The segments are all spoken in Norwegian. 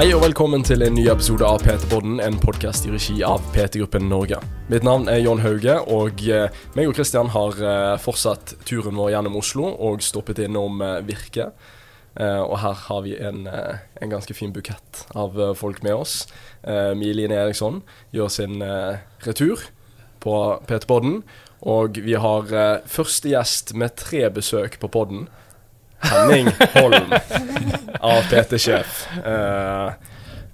Hei og velkommen til en ny episode av PT-podden, en podkast i regi av PT-gruppen Norge. Mitt navn er John Hauge, og eh, meg og Kristian har eh, fortsatt turen vår gjennom Oslo og stoppet innom eh, Virke. Og her har vi en, en ganske fin bukett av folk med oss. Miline Eriksson gjør sin retur på PT-podden. Og vi har første gjest med tre besøk på podden. Henning Holm av PT-sjef. Uh,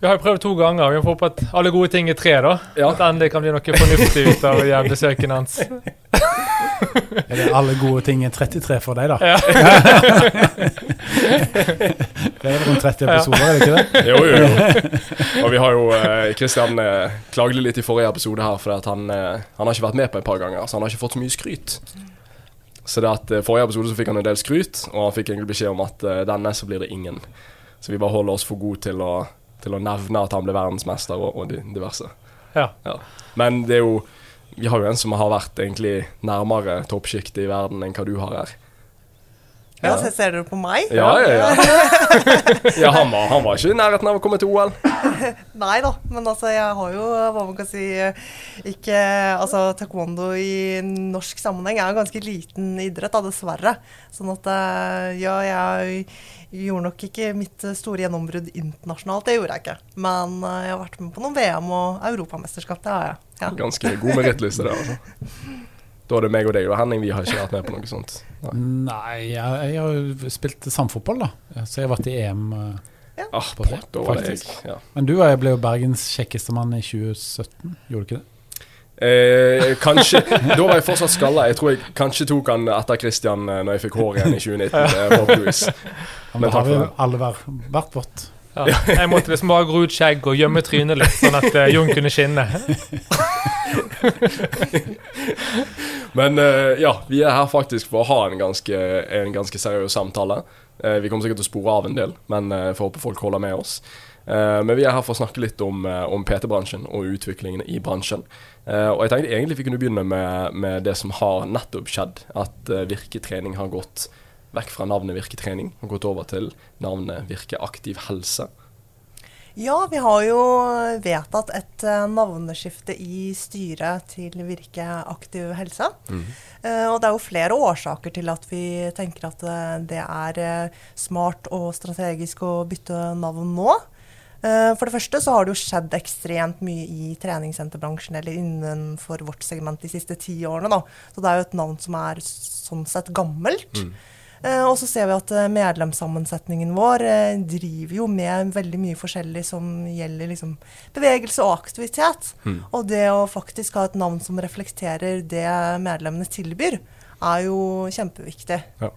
Vi har jo prøvd to ganger. Vi får håpe at alle gode ting er tre, da. Ja. At endelig kan bli noe fornuftig ut av besøkene hans. Er det alle gode ting er 33 for deg, da? Ja. Det er rundt 30 episoder, er det ikke det? jo, jo, jo. Og vi har jo eh, Kristian eh, klagde litt i forrige episode her for at han, eh, han har ikke vært med på et par ganger, så han har ikke fått så mye skryt. Så det at eh, forrige episode så fikk han en del skryt, og han fikk egentlig beskjed om at eh, denne så blir det ingen. Så vi bare holder oss for gode til å, til å nevne at han ble verdensmester og, og diverse. diverse. Ja. Men det er jo Vi har jo en som har vært egentlig nærmere toppsjiktet i verden enn hva du har her. Ja, så ser dere på meg? Ja, ja, ja. ja han, var, han var ikke i nærheten av å komme til OL. Nei da, men altså jeg har jo hva man kan si ikke Altså taekwondo i norsk sammenheng er jo ganske liten idrett, da, dessverre. Sånn at eh, ja, jeg gjorde nok ikke mitt store gjennombrudd internasjonalt, det gjorde jeg ikke. Men eh, jeg har vært med på noen VM og europamesterskap, det har jeg. Ja. Ganske god merittliste der, altså. Da er det meg og deg og Henning, vi har ikke vært med på noe sånt. Nei. Nei, jeg, jeg har jo spilt samfotball, da. Så jeg har vært i EM. Ja. Ah, På det, da jeg. faktisk. Ja. Men du og jeg ble jo Bergens kjekkeste mann i 2017, gjorde du ikke det? Eh, kanskje Da var jeg fortsatt skalla. Jeg tror jeg kanskje tok han etter Christian eh, når jeg fikk hår igjen i 2019. eh. Men Men det takk har vi for alle vært, vårt. Ja. Jeg måtte liksom bare gro ut skjegg og gjemme trynet litt, sånn at eh, Jon kunne skinne. Men eh, ja, vi er her faktisk for å ha en ganske, en ganske seriøs samtale. Eh, vi kommer sikkert til å spore av en del, men uh, får håpe folk holder med oss. Eh, men vi er her for å snakke litt om, eh, om PT-bransjen og utviklingen i bransjen. Eh, og jeg tenkte egentlig vi kunne begynne med, med det som har nettopp skjedd. At virketrening har gått vekk fra navnet virketrening og gått over til navnet virkeaktiv helse. Ja, vi har jo vedtatt et eh, navneskifte i styret til Virke aktiv helse. Eh, og det er jo flere årsaker til at vi tenker at eh, det er smart og strategisk å bytte navn nå. For det første så har det jo skjedd ekstremt mye i treningssenterbransjen eller innenfor vårt segment de siste ti årene. Da. Så det er jo et navn som er sånn sett gammelt. Eh, og så ser vi at eh, medlemssammensetningen vår eh, driver jo med veldig mye forskjellig som gjelder liksom, bevegelse og aktivitet. Og det å faktisk ha et navn som reflekterer det medlemmene tilbyr, er jo kjempeviktig. Ja.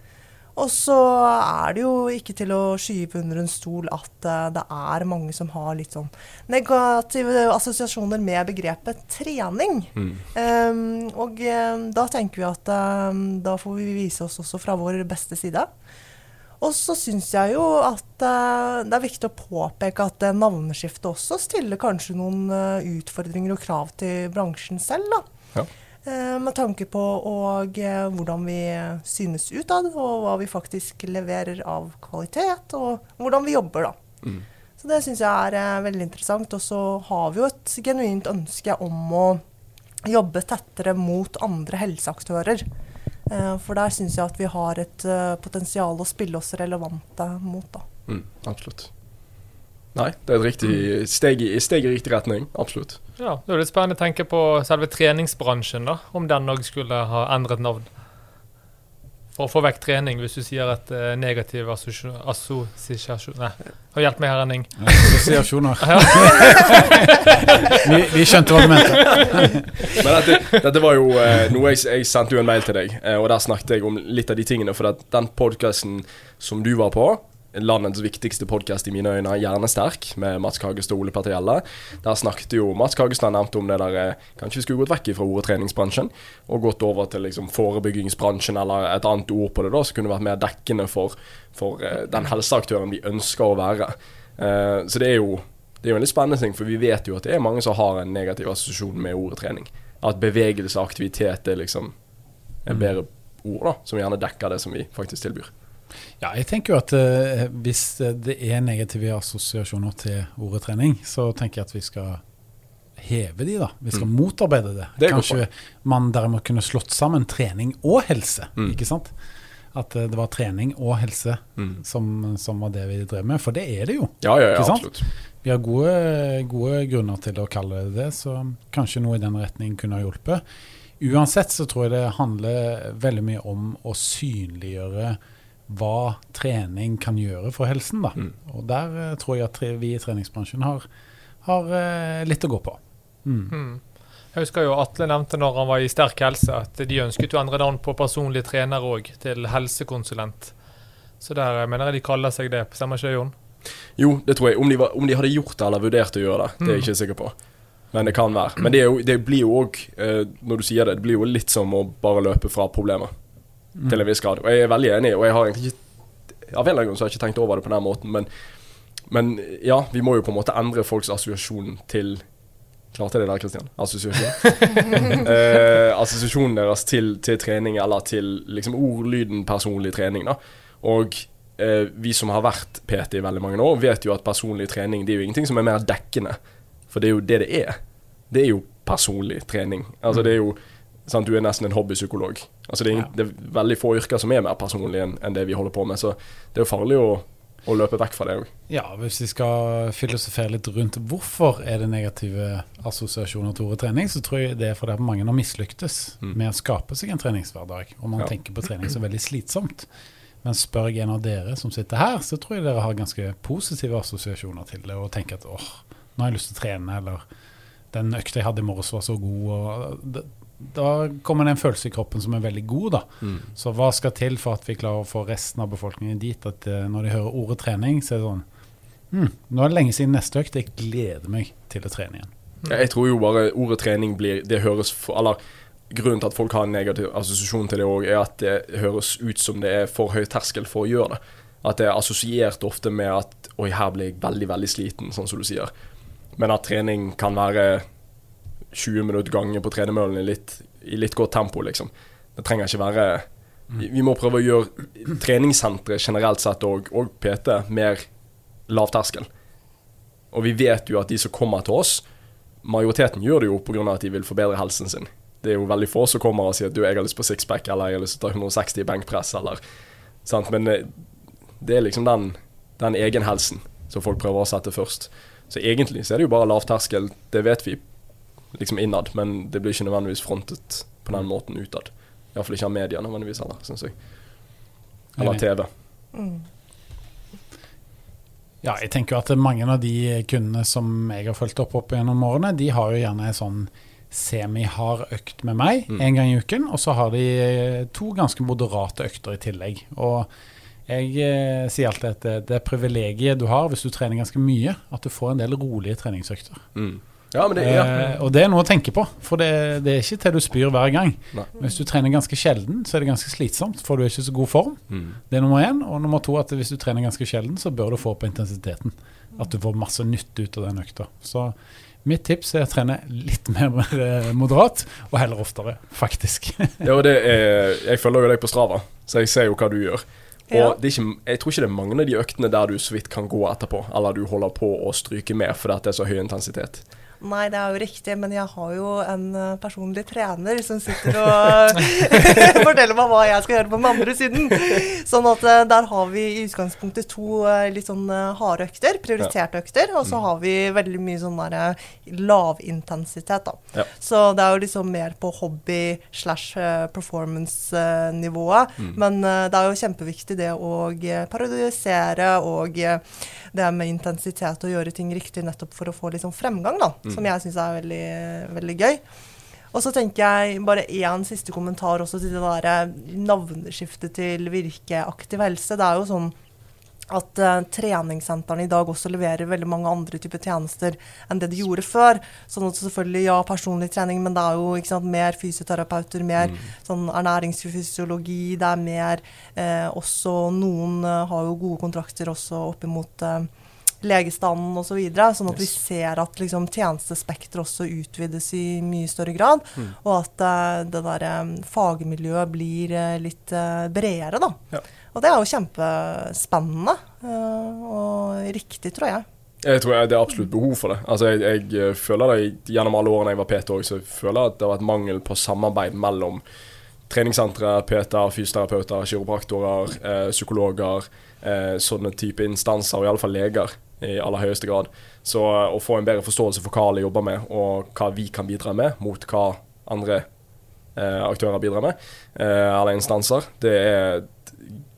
Og så er det jo ikke til å skyve under en stol at eh, det er mange som har litt sånn negative assosiasjoner med begrepet trening. Um, og eh, da tenker vi at um, da får vi vise oss også fra vår beste side. Og så syns jeg jo at det er viktig å påpeke at uh, navneskiftet også stiller kanskje noen utfordringer og krav til bransjen selv. da. Ja. Eh, med tanke på og, eh, hvordan vi synes utad, og hva vi faktisk leverer av kvalitet, og hvordan vi jobber, da. Mm. Så det syns jeg er eh, veldig interessant. Og så har vi jo et genuint ønske om å jobbe tettere mot andre helseaktører. For der syns jeg at vi har et potensial å spille oss relevante mot, da. Mm, absolutt. Nei, det er et riktig steg i, steg i riktig retning. Absolutt. Ja, Det er litt spennende å tenke på selve treningsbransjen, da, om den òg skulle ha endret navn. For å få vekk trening, hvis du sier et uh, negativ assosiasjon Nei, har hjelp meg her, Henning. Assosiasjoner. vi, vi skjønte hva du mente. Men dette, dette var jo uh, noe jeg, jeg sendte jo en mail til deg, uh, og der snakket jeg om litt av de tingene. For at den podkasten som du var på, landets viktigste podkast i mine øyne, Hjernesterk, med Mats Kagestad og Ole Gjelle, der snakket jo Mats Kagestad nevnte om det der eh, Kanskje vi skulle gått vekk fra ordet treningsbransjen og gått over til liksom forebyggingsbransjen eller et annet ord på det, da, som kunne vært mer dekkende for, for eh, den helseaktøren vi ønsker å være. Eh, så det er jo det er jo en litt spennende ting, for vi vet jo at det er mange som har en negativ assosiasjon med ordet trening. At bevegelse og aktivitet er liksom et bedre ord, da, som gjerne dekker det som vi faktisk tilbyr. Ja, jeg tenker jo at eh, hvis det er negative assosiasjoner til ordet trening, så tenker jeg at vi skal heve de, da. Vi skal Mm. motarbeide det. Det Kanskje man derimot kunne slått sammen trening og helse, Mm. ikke sant? At eh, det var trening og helse Mm. som, som var det vi drev med, for det er det jo. Ja, ja, ja, absolutt. Vi har gode, gode grunner til å kalle det det, så kanskje noe i den retning kunne ha hjulpet. Uansett så tror jeg det handler veldig mye om å synliggjøre hva trening kan gjøre for helsen. Da. Mm. Og der eh, tror jeg at vi i treningsbransjen har, har eh, litt å gå på. Mm. Mm. Jeg husker jo Atle nevnte når han var i sterk helse, at de ønsket å endre navn på personlig trener òg, til helsekonsulent. Så der mener jeg de kaller seg det. Stemmer ikke det, Jon? Jo, det tror jeg. Om de, var, om de hadde gjort det eller vurdert å gjøre det, det er jeg Mm. ikke sikker på. Men det kan være. Men det, er jo, det blir jo òg, eh, når du sier det, det blir jo litt som å bare løpe fra problemer. Til en viss grad. Og jeg er veldig enig, og jeg har egentlig ikke Av en eller annen grunn så har jeg ikke tenkt over det på den måten, men, men ja, vi må jo på en måte endre folks assosiasjon til Klarte jeg det der, Kristian? Assosiasjon? eh, assosiasjonen deres til, til trening, eller til liksom ordlyden personlig trening, da. Og eh, vi som har vært PT i veldig mange år, vet jo at personlig trening det er jo ingenting som er mer dekkende. For det er jo det det er. Det er jo personlig trening. Altså det er jo sant, Du er nesten en hobbypsykolog. Altså det, er ingen, det er veldig få yrker som er mer personlige enn en det vi holder på med. Så det er jo farlig å, å løpe vekk fra det òg. Ja, hvis vi skal filosofere litt rundt hvorfor er det negative assosiasjoner til ordet trening, så tror jeg det er fordi mange har mislyktes Mm. med å skape seg en treningshverdag. Og man Ja. tenker på trening som veldig slitsomt. Men spør jeg en av dere som sitter her, så tror jeg dere har ganske positive assosiasjoner til det, og tenker at åh, nå har jeg lyst til å trene, eller den økta jeg hadde i morges var så god. og da, da kommer det en følelse i kroppen som er veldig god, da. Så hva skal til for at vi klarer å få resten av befolkningen dit at eh, når de hører ordet trening, så er det sånn hm, Nå er det lenge siden neste økt, jeg gleder meg til å trene igjen. Mm. Jeg tror jo bare ordet trening blir Det høres for Eller grunnen til at folk har en negativ assosiasjon til det òg, er at det høres ut som det er for høy terskel for å gjøre det. At det er assosiert ofte med at Oi, her blir jeg veldig, veldig sliten, sånn som du sier. Men at trening kan være 20 minutter ganger på tredemøllen i litt, i litt godt tempo, liksom. Det trenger ikke være Vi vi må prøve å gjøre treningssentre generelt sett og, og PT mer lavterskel. Og vi vet jo at de som kommer til oss, majoriteten gjør det jo pga. at de vil forbedre helsen sin. Det er jo veldig få som kommer og sier at du, jeg har lyst på sixpack, eller jeg har lyst til å ta 160 i benkpress, eller sant? Men eh, det er liksom den, den egenhelsen som folk prøver å sette først. Så egentlig så er det jo bare lavterskel, det vet vi liksom innad, men det blir ikke nødvendigvis frontet på den måten utad. Iallfall ikke av media nødvendigvis heller, syns jeg. Eller TV. Mm. Ja, jeg tenker jo at mange av de kundene som jeg har fulgt opp opp gjennom årene, de har jo gjerne en sånn semi-hard økt med meg Mm. en gang i uken, og så har de eh, to ganske moderate økter i tillegg. Og jeg eh, sier alltid at det, det privilegiet du har hvis du trener ganske mye, at du får en del rolige treningsøkter. Mm. Ja, men det ja. Eh, og det er noe å tenke på, for det, det er ikke til du spyr hver gang. Nei. Hvis du trener ganske sjelden, så er det ganske slitsomt, for du er ikke så god form. Mm. Det er nummer én. Og nummer to at hvis du trener ganske sjelden, så bør du få opp intensiteten. At du får masse nytte ut av den økta. Så mitt tips er å trene litt mer moderat, og heller oftere, faktisk. Ja, og det er, jeg følger jo deg på Strava, så jeg ser jo hva du gjør. Og det er ikke, jeg tror ikke det er mange av de øktene der du så vidt kan gå etterpå, eller du holder på å stryke med fordi det er så høy intensitet. Nei, det er jo riktig, men jeg har jo en eh, personlig trener som sitter og forteller meg hva jeg skal gjøre på den andre siden. Sånn at eh, der har vi i utgangspunktet to eh, litt sånn harde økter, prioriterte økter, og så har vi veldig mye sånn der lavintensitet, da. Ja. Så det er jo liksom mer på hobby slash performance-nivået. Men eh, det er jo kjempeviktig det å parodisere og det med intensitet og gjøre ting riktig nettopp for å få liksom fremgang, da. Som jeg syns er veldig, veldig gøy. Og så tenker jeg bare én siste kommentar også til det der navneskiftet til Virke aktiv helse. Det er jo sånn at uh, treningssentrene i dag også leverer veldig mange andre typer tjenester enn det de gjorde før. Sånn at selvfølgelig, ja, personlig trening, men det er jo sant, mer fysioterapeuter, mer sånn ernæringsfysiologi, det er mer eh, også Noen uh, har jo gode kontrakter også opp imot eh, legestanden osv. Så videre, sånn at vi ser at liksom, tjenestespekteret også utvides i mye større grad. Mm. Og at uh, det der um, fagmiljøet blir uh, litt uh, bredere, da. Ja. Og det er jo kjempespennende. og riktig, tror jeg. Jeg tror det er absolutt behov for det. Altså, jeg, jeg føler det Gjennom alle årene jeg var PT òg, så jeg føler jeg at det har vært mangel på samarbeid mellom treningssentre, PT-er, fysioterapeuter, kiropraktorer, psykologer, eh, sånne type instanser, og iallfall leger i aller høyeste grad. Så eh, å få en bedre forståelse for hva alle jobber med, og hva vi kan bidra med, mot hva andre eh, aktører bidrar med, eh, eller instanser, det er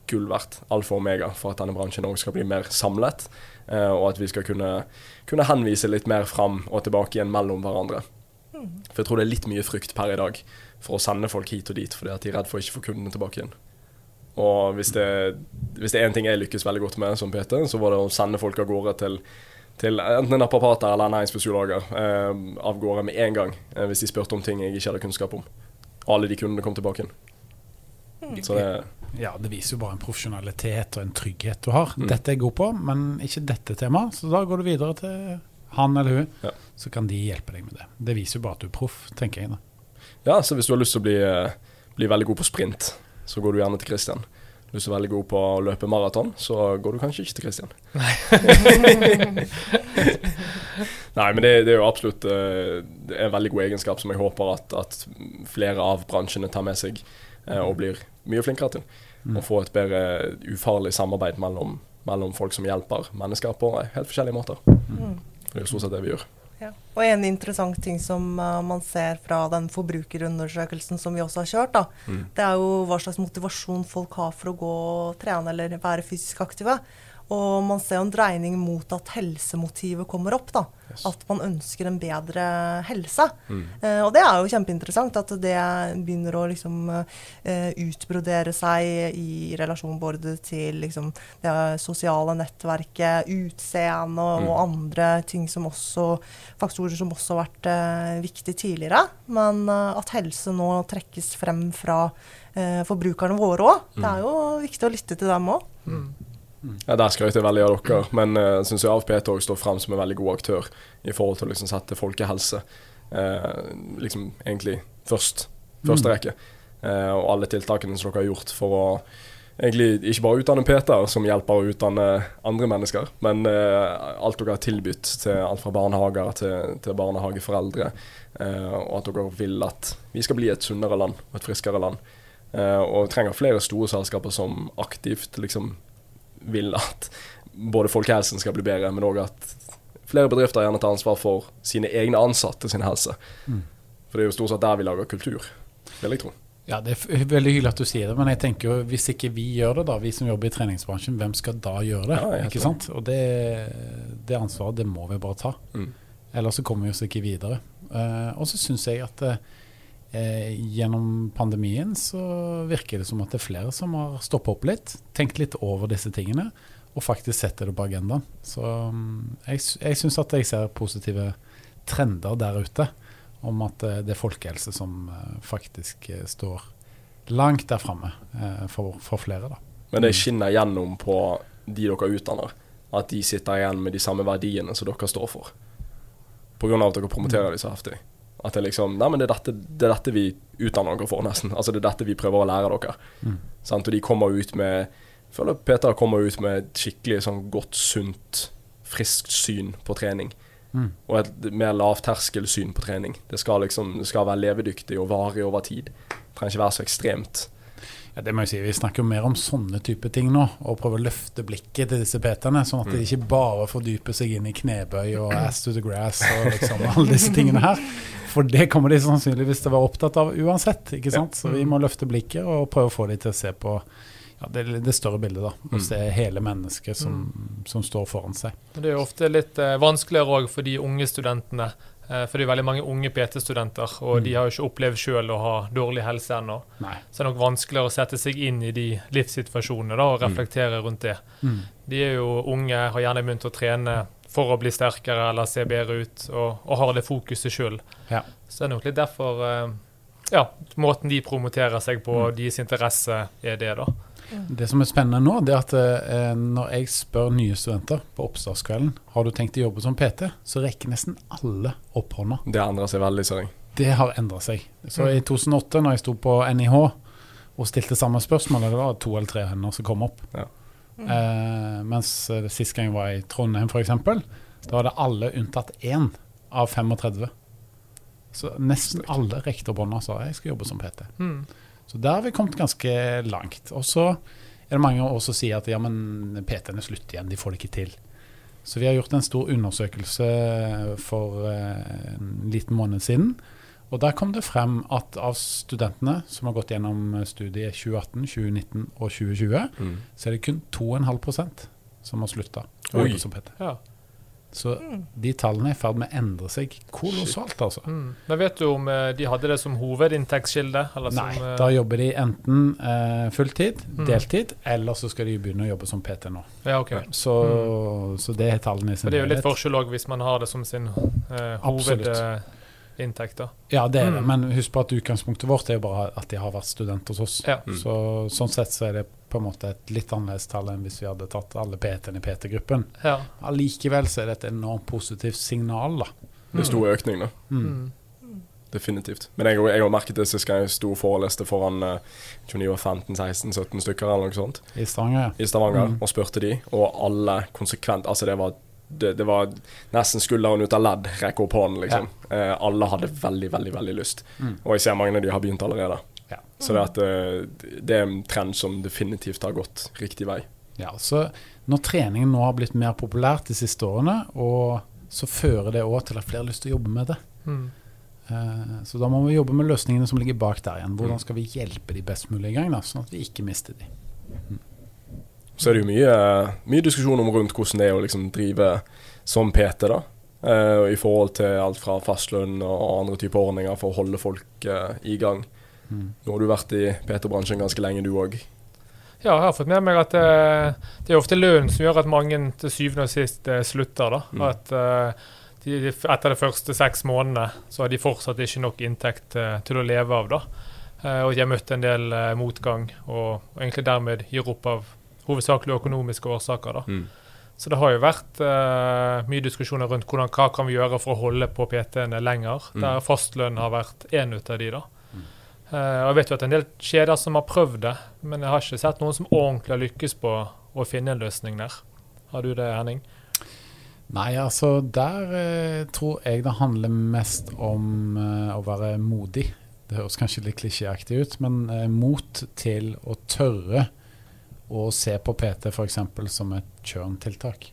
gull verdt. Alfa og omega for at denne bransjen òg skal bli mer samlet. Eh, og at vi skal kunne, kunne henvise litt mer fram og tilbake igjen mellom hverandre. For jeg tror det er litt mye frykt per i dag for å sende folk hit og dit, fordi at de er redd for å ikke få kundene tilbake igjen. Og hvis det, hvis det er én ting jeg lykkes veldig godt med som PT, så var det å sende folk av gårde til, til enten en naprapater eller en næringsfysiologer eh, av gårde med en gang, eh, hvis de spurte om ting jeg ikke hadde kunnskap om. Og alle de kundene kom tilbake igjen. Så det Ja, det viser jo bare en profesjonalitet og en trygghet du har. Mm. Dette er jeg god på, men ikke dette temaet. Så da går du videre til han eller hun, Ja. så kan de hjelpe deg med det. Det viser jo bare at du er proff, tenker jeg da. Ja, så hvis du har lyst til å bli, eh, bli veldig god på sprint, så går du gjerne til Christian. Hvis du er veldig god på å løpe maraton, så går du kanskje ikke til Christian. Nei, Nei men det, det er jo absolutt eh, Det er en veldig god egenskap som jeg håper at, at flere av bransjene tar med seg eh, og blir mye flinkere til. Mm. Få et bedre ufarlig samarbeid mellom, mellom folk som hjelper mennesker på helt forskjellige måter. Mm. For det er jo stort sett det vi gjør. Ja. Og en interessant ting som uh, man ser fra den forbrukerundersøkelsen som vi også har kjørt, da, Mm. det er jo hva slags motivasjon folk har for å gå og trene eller være fysisk aktive. Og man ser jo en dreining mot at helsemotivet kommer opp. da. Yes. At man ønsker en bedre helse. Mm. Eh, og det er jo kjempeinteressant at det begynner å liksom eh, utbrodere seg i relasjon både til liksom, det sosiale nettverket, utseende og, Mm. og andre ting som også faktorer som også har vært eh, viktig tidligere. Men eh, at helse nå trekkes frem fra eh, forbrukerne våre òg. Det er jo viktig å lytte til dem òg. Ja, Der skrøt jeg veldig av dere, men uh, syns jeg AFPT òg står frem som en veldig god aktør i forhold til å liksom sette folkehelse uh, liksom egentlig først. Første Mm. rekke. Eh, og alle tiltakene som dere har gjort for å egentlig ikke bare utdanne PT-er som hjelper å utdanne andre mennesker, men uh, alt dere har tilbudt til alt fra barnehager til, til barnehageforeldre, uh, og at dere vil at vi skal bli et sunnere land og et friskere land. Uh, og trenger flere store selskaper som aktivt liksom vil at både folkehelsen skal bli bedre, men òg at flere bedrifter gjerne tar ansvar for sine egne ansatte sin helse. Mm. For det er jo stort sett der vi lager kultur, vil jeg tro. Ja, Det er veldig hyggelig at du sier det, men jeg tenker jo hvis ikke vi gjør det, da, vi som jobber i treningsbransjen, hvem skal da gjøre det? Ja, ikke sant? Og det, det ansvaret det må vi bare ta. Mm. Ellers så kommer vi oss ikke videre. Uh, og så syns jeg at eh, gjennom pandemien så virker det som at det er flere som har stoppa opp litt, tenkt litt over disse tingene, og faktisk setter det på agendaen. Så mm, jeg, jeg syns at jeg ser positive trender der ute om at eh, det er folkehelse som eh, faktisk eh, står langt der framme for, for flere. da. Men det skinner gjennom på de dere utdanner, at de sitter igjen med de samme verdiene som dere står for. Pga. at dere promoterer de så heftig. At det liksom Nei, men det er dette, det er dette vi utdanner dere for, nesten. Altså det er dette vi prøver å lære dere. Mm. Sant? Og de kommer ut med Jeg føler Peter kommer ut med et skikkelig sånn godt, sunt, friskt syn på trening. Mm. Og et mer lavterskelsyn på trening. Det skal liksom Det skal være levedyktig og varig over tid. Det trenger ikke være så ekstremt. Ja, det må jeg si. Vi snakker jo mer om sånne type ting nå, og prøver å løfte blikket til disse PT-ene, sånn at de ikke bare fordyper seg inn i knebøy og ass to the grass og liksom alle disse tingene her. For det kommer de sannsynligvis til å være opptatt av uansett. ikke sant? Så vi må løfte blikket og prøve å få de til å se på ja, det, det større bildet. da, Og Mm. se hele mennesket som, som står foran seg. Det er jo ofte litt eh, vanskeligere òg for de unge studentene. Eh, for det er veldig mange unge PT-studenter, og Mm. de har jo ikke opplevd sjøl å ha dårlig helse ennå. Så det er nok vanskeligere å sette seg inn i de livssituasjonene da, og reflektere rundt det. Mm. De er jo unge, har gjerne begynt å trene for å bli sterkere eller se bedre ut, og, og har det fokuset sjøl. Ja. Så det er nok litt derfor eh, ja, måten de promoterer seg på, Mm. deres interesse, er det, da. Det som er spennende nå, det er at eh, når jeg spør nye studenter på oppstartskvelden har du tenkt å jobbe som PT, så rekker nesten alle opp hånda. Det har endra seg veldig, ser jeg. Det har endra seg. Så i 2008, når jeg sto på NIH og stilte samme spørsmål, det var to eller tre hender som kom opp. Ja. Eh, mens eh, sist gang jeg var i Trondheim, f.eks., da var det alle unntatt én av 35. Så nesten alle rekte opp hånda og sa jeg skal jobbe som PT. Mm. Så der har vi kommet ganske langt. Og så er det mange også som sier at ja, men PT-ene slutter igjen, de får det ikke til. Så vi har gjort en stor undersøkelse for eh, en liten måned siden. Og der kom det frem at av studentene som har gått gjennom studiet 2018, 2019 og 2020, Mm. så er det kun 2,5% som har slutta å jobbe som PT. Ja. Så de tallene er i ferd med å endre seg kolossalt, altså. Mm. Men vet du om eh, de hadde det som hovedinntektskilde? Nei, som, eh, da jobber de enten eh, fulltid, Mm. deltid, eller så skal de begynne å jobbe som PT nå. Ja, ok. Så, så det er tallene i sin helhet. det er jo litt forskjell òg hvis man har det som sin uh, Absolutt. hovedinntekt. da. Ja, det er det, Mm. men husk på at utgangspunktet vårt er jo bare at de har vært student hos oss. Ja. Mm. Så sånn sett så er det på en måte et litt annerledes tall enn hvis vi hadde tatt alle PT-ene i PT-gruppen. Ja. Allikevel så er det et enormt positivt signal, da. Det er stor økning, da. Mm. Mm. Definitivt. Men jeg, jeg har merket det sist gang jeg sto og foreleste foran eh, de var 15-16-17 stykker eller noe sånt I Stavanger, i Stavanger, Mm. og spurte de, og alle konsekvent Altså, det var det, det var nesten skulderen ut av ledd, rekke opp hånden, liksom. Eh, alle hadde veldig, veldig veldig lyst. Mm. Og jeg ser mange av de har begynt allerede. Ja. Så det, at, eh, det er en trend som definitivt har gått riktig vei. Ja, så når treningen nå har blitt mer populært de siste årene, og så fører det òg til at flere har lyst til å jobbe med det. Mm. Eh, Så da må vi jobbe med løsningene som ligger bak der igjen. Mm. Hvordan skal vi hjelpe de best mulig i gang, da, sånn at vi ikke mister de. Så er det jo mye, mye diskusjon om rundt hvordan det er å liksom drive som PT, da. Eh, I forhold til alt fra fastlønn og andre typer ordninger for å holde folk i gang. Mm. Nå har du vært i PT-bransjen ganske lenge, du òg. Ja, jeg har fått med meg at det, det er ofte lønn som gjør at mange til syvende og sist eh, slutter. da. Mm. At eh, de, de, Etter de første seks månedene så har de fortsatt ikke nok inntekt eh, til å leve av. da. Eh, og de har møtt en del eh, motgang, og, og egentlig dermed gir opp av hovedsakelig økonomiske årsaker. da. Mm. Så det har jo vært uh, mye diskusjoner rundt hvordan, hva kan vi gjøre for å holde på PT-ene lenger, Mm. der fastlønn har vært én ut av de. da. Og jeg vet jo at en del kjeder som har prøvd det, men jeg har ikke sett noen som ordentlig har lykkes på å finne en løsning der. Har du det, Henning? Nei, altså der uh, tror jeg det handler mest om uh, å være modig. Det høres kanskje litt klisjéaktig ut, men mot til å tørre å se på PT f.eks. som et churn-tiltak.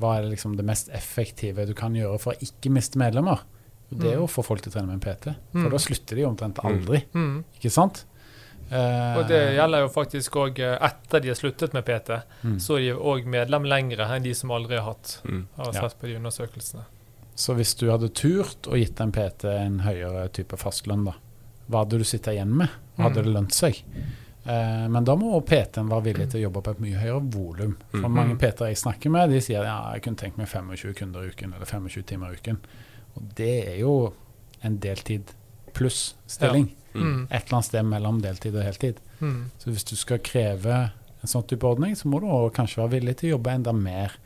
Hva er det liksom det mest effektive du kan gjøre for å ikke miste medlemmer? Det er jo å få folk til å trene med en PT, for Mm. da slutter de omtrent aldri. Mm. Ikke sant? Eh, Og det gjelder jo faktisk òg etter de har sluttet med PT. mm. Så er de òg medlem lengre enn de som aldri har hatt. Mm. Har Ja. sett på de undersøkelsene. Så hvis du hadde turt å gitt en PT en høyere type fastlønn, da, hva hadde du sittet igjen med? Hadde Mm. det lønt seg? Eh, men da må PT-en være villig til å jobbe på et mye høyere volum. For Mm. mange PT-er jeg snakker med, de sier ja, jeg kunne tenkt meg 25 kunder i uken, eller 25 timer i uken. Og det er jo en deltid pluss stilling. Mm. Et eller annet sted mellom deltid og heltid. Mm. Så hvis du skal kreve en sånn type ordning, så må du kanskje være villig til å jobbe enda mer.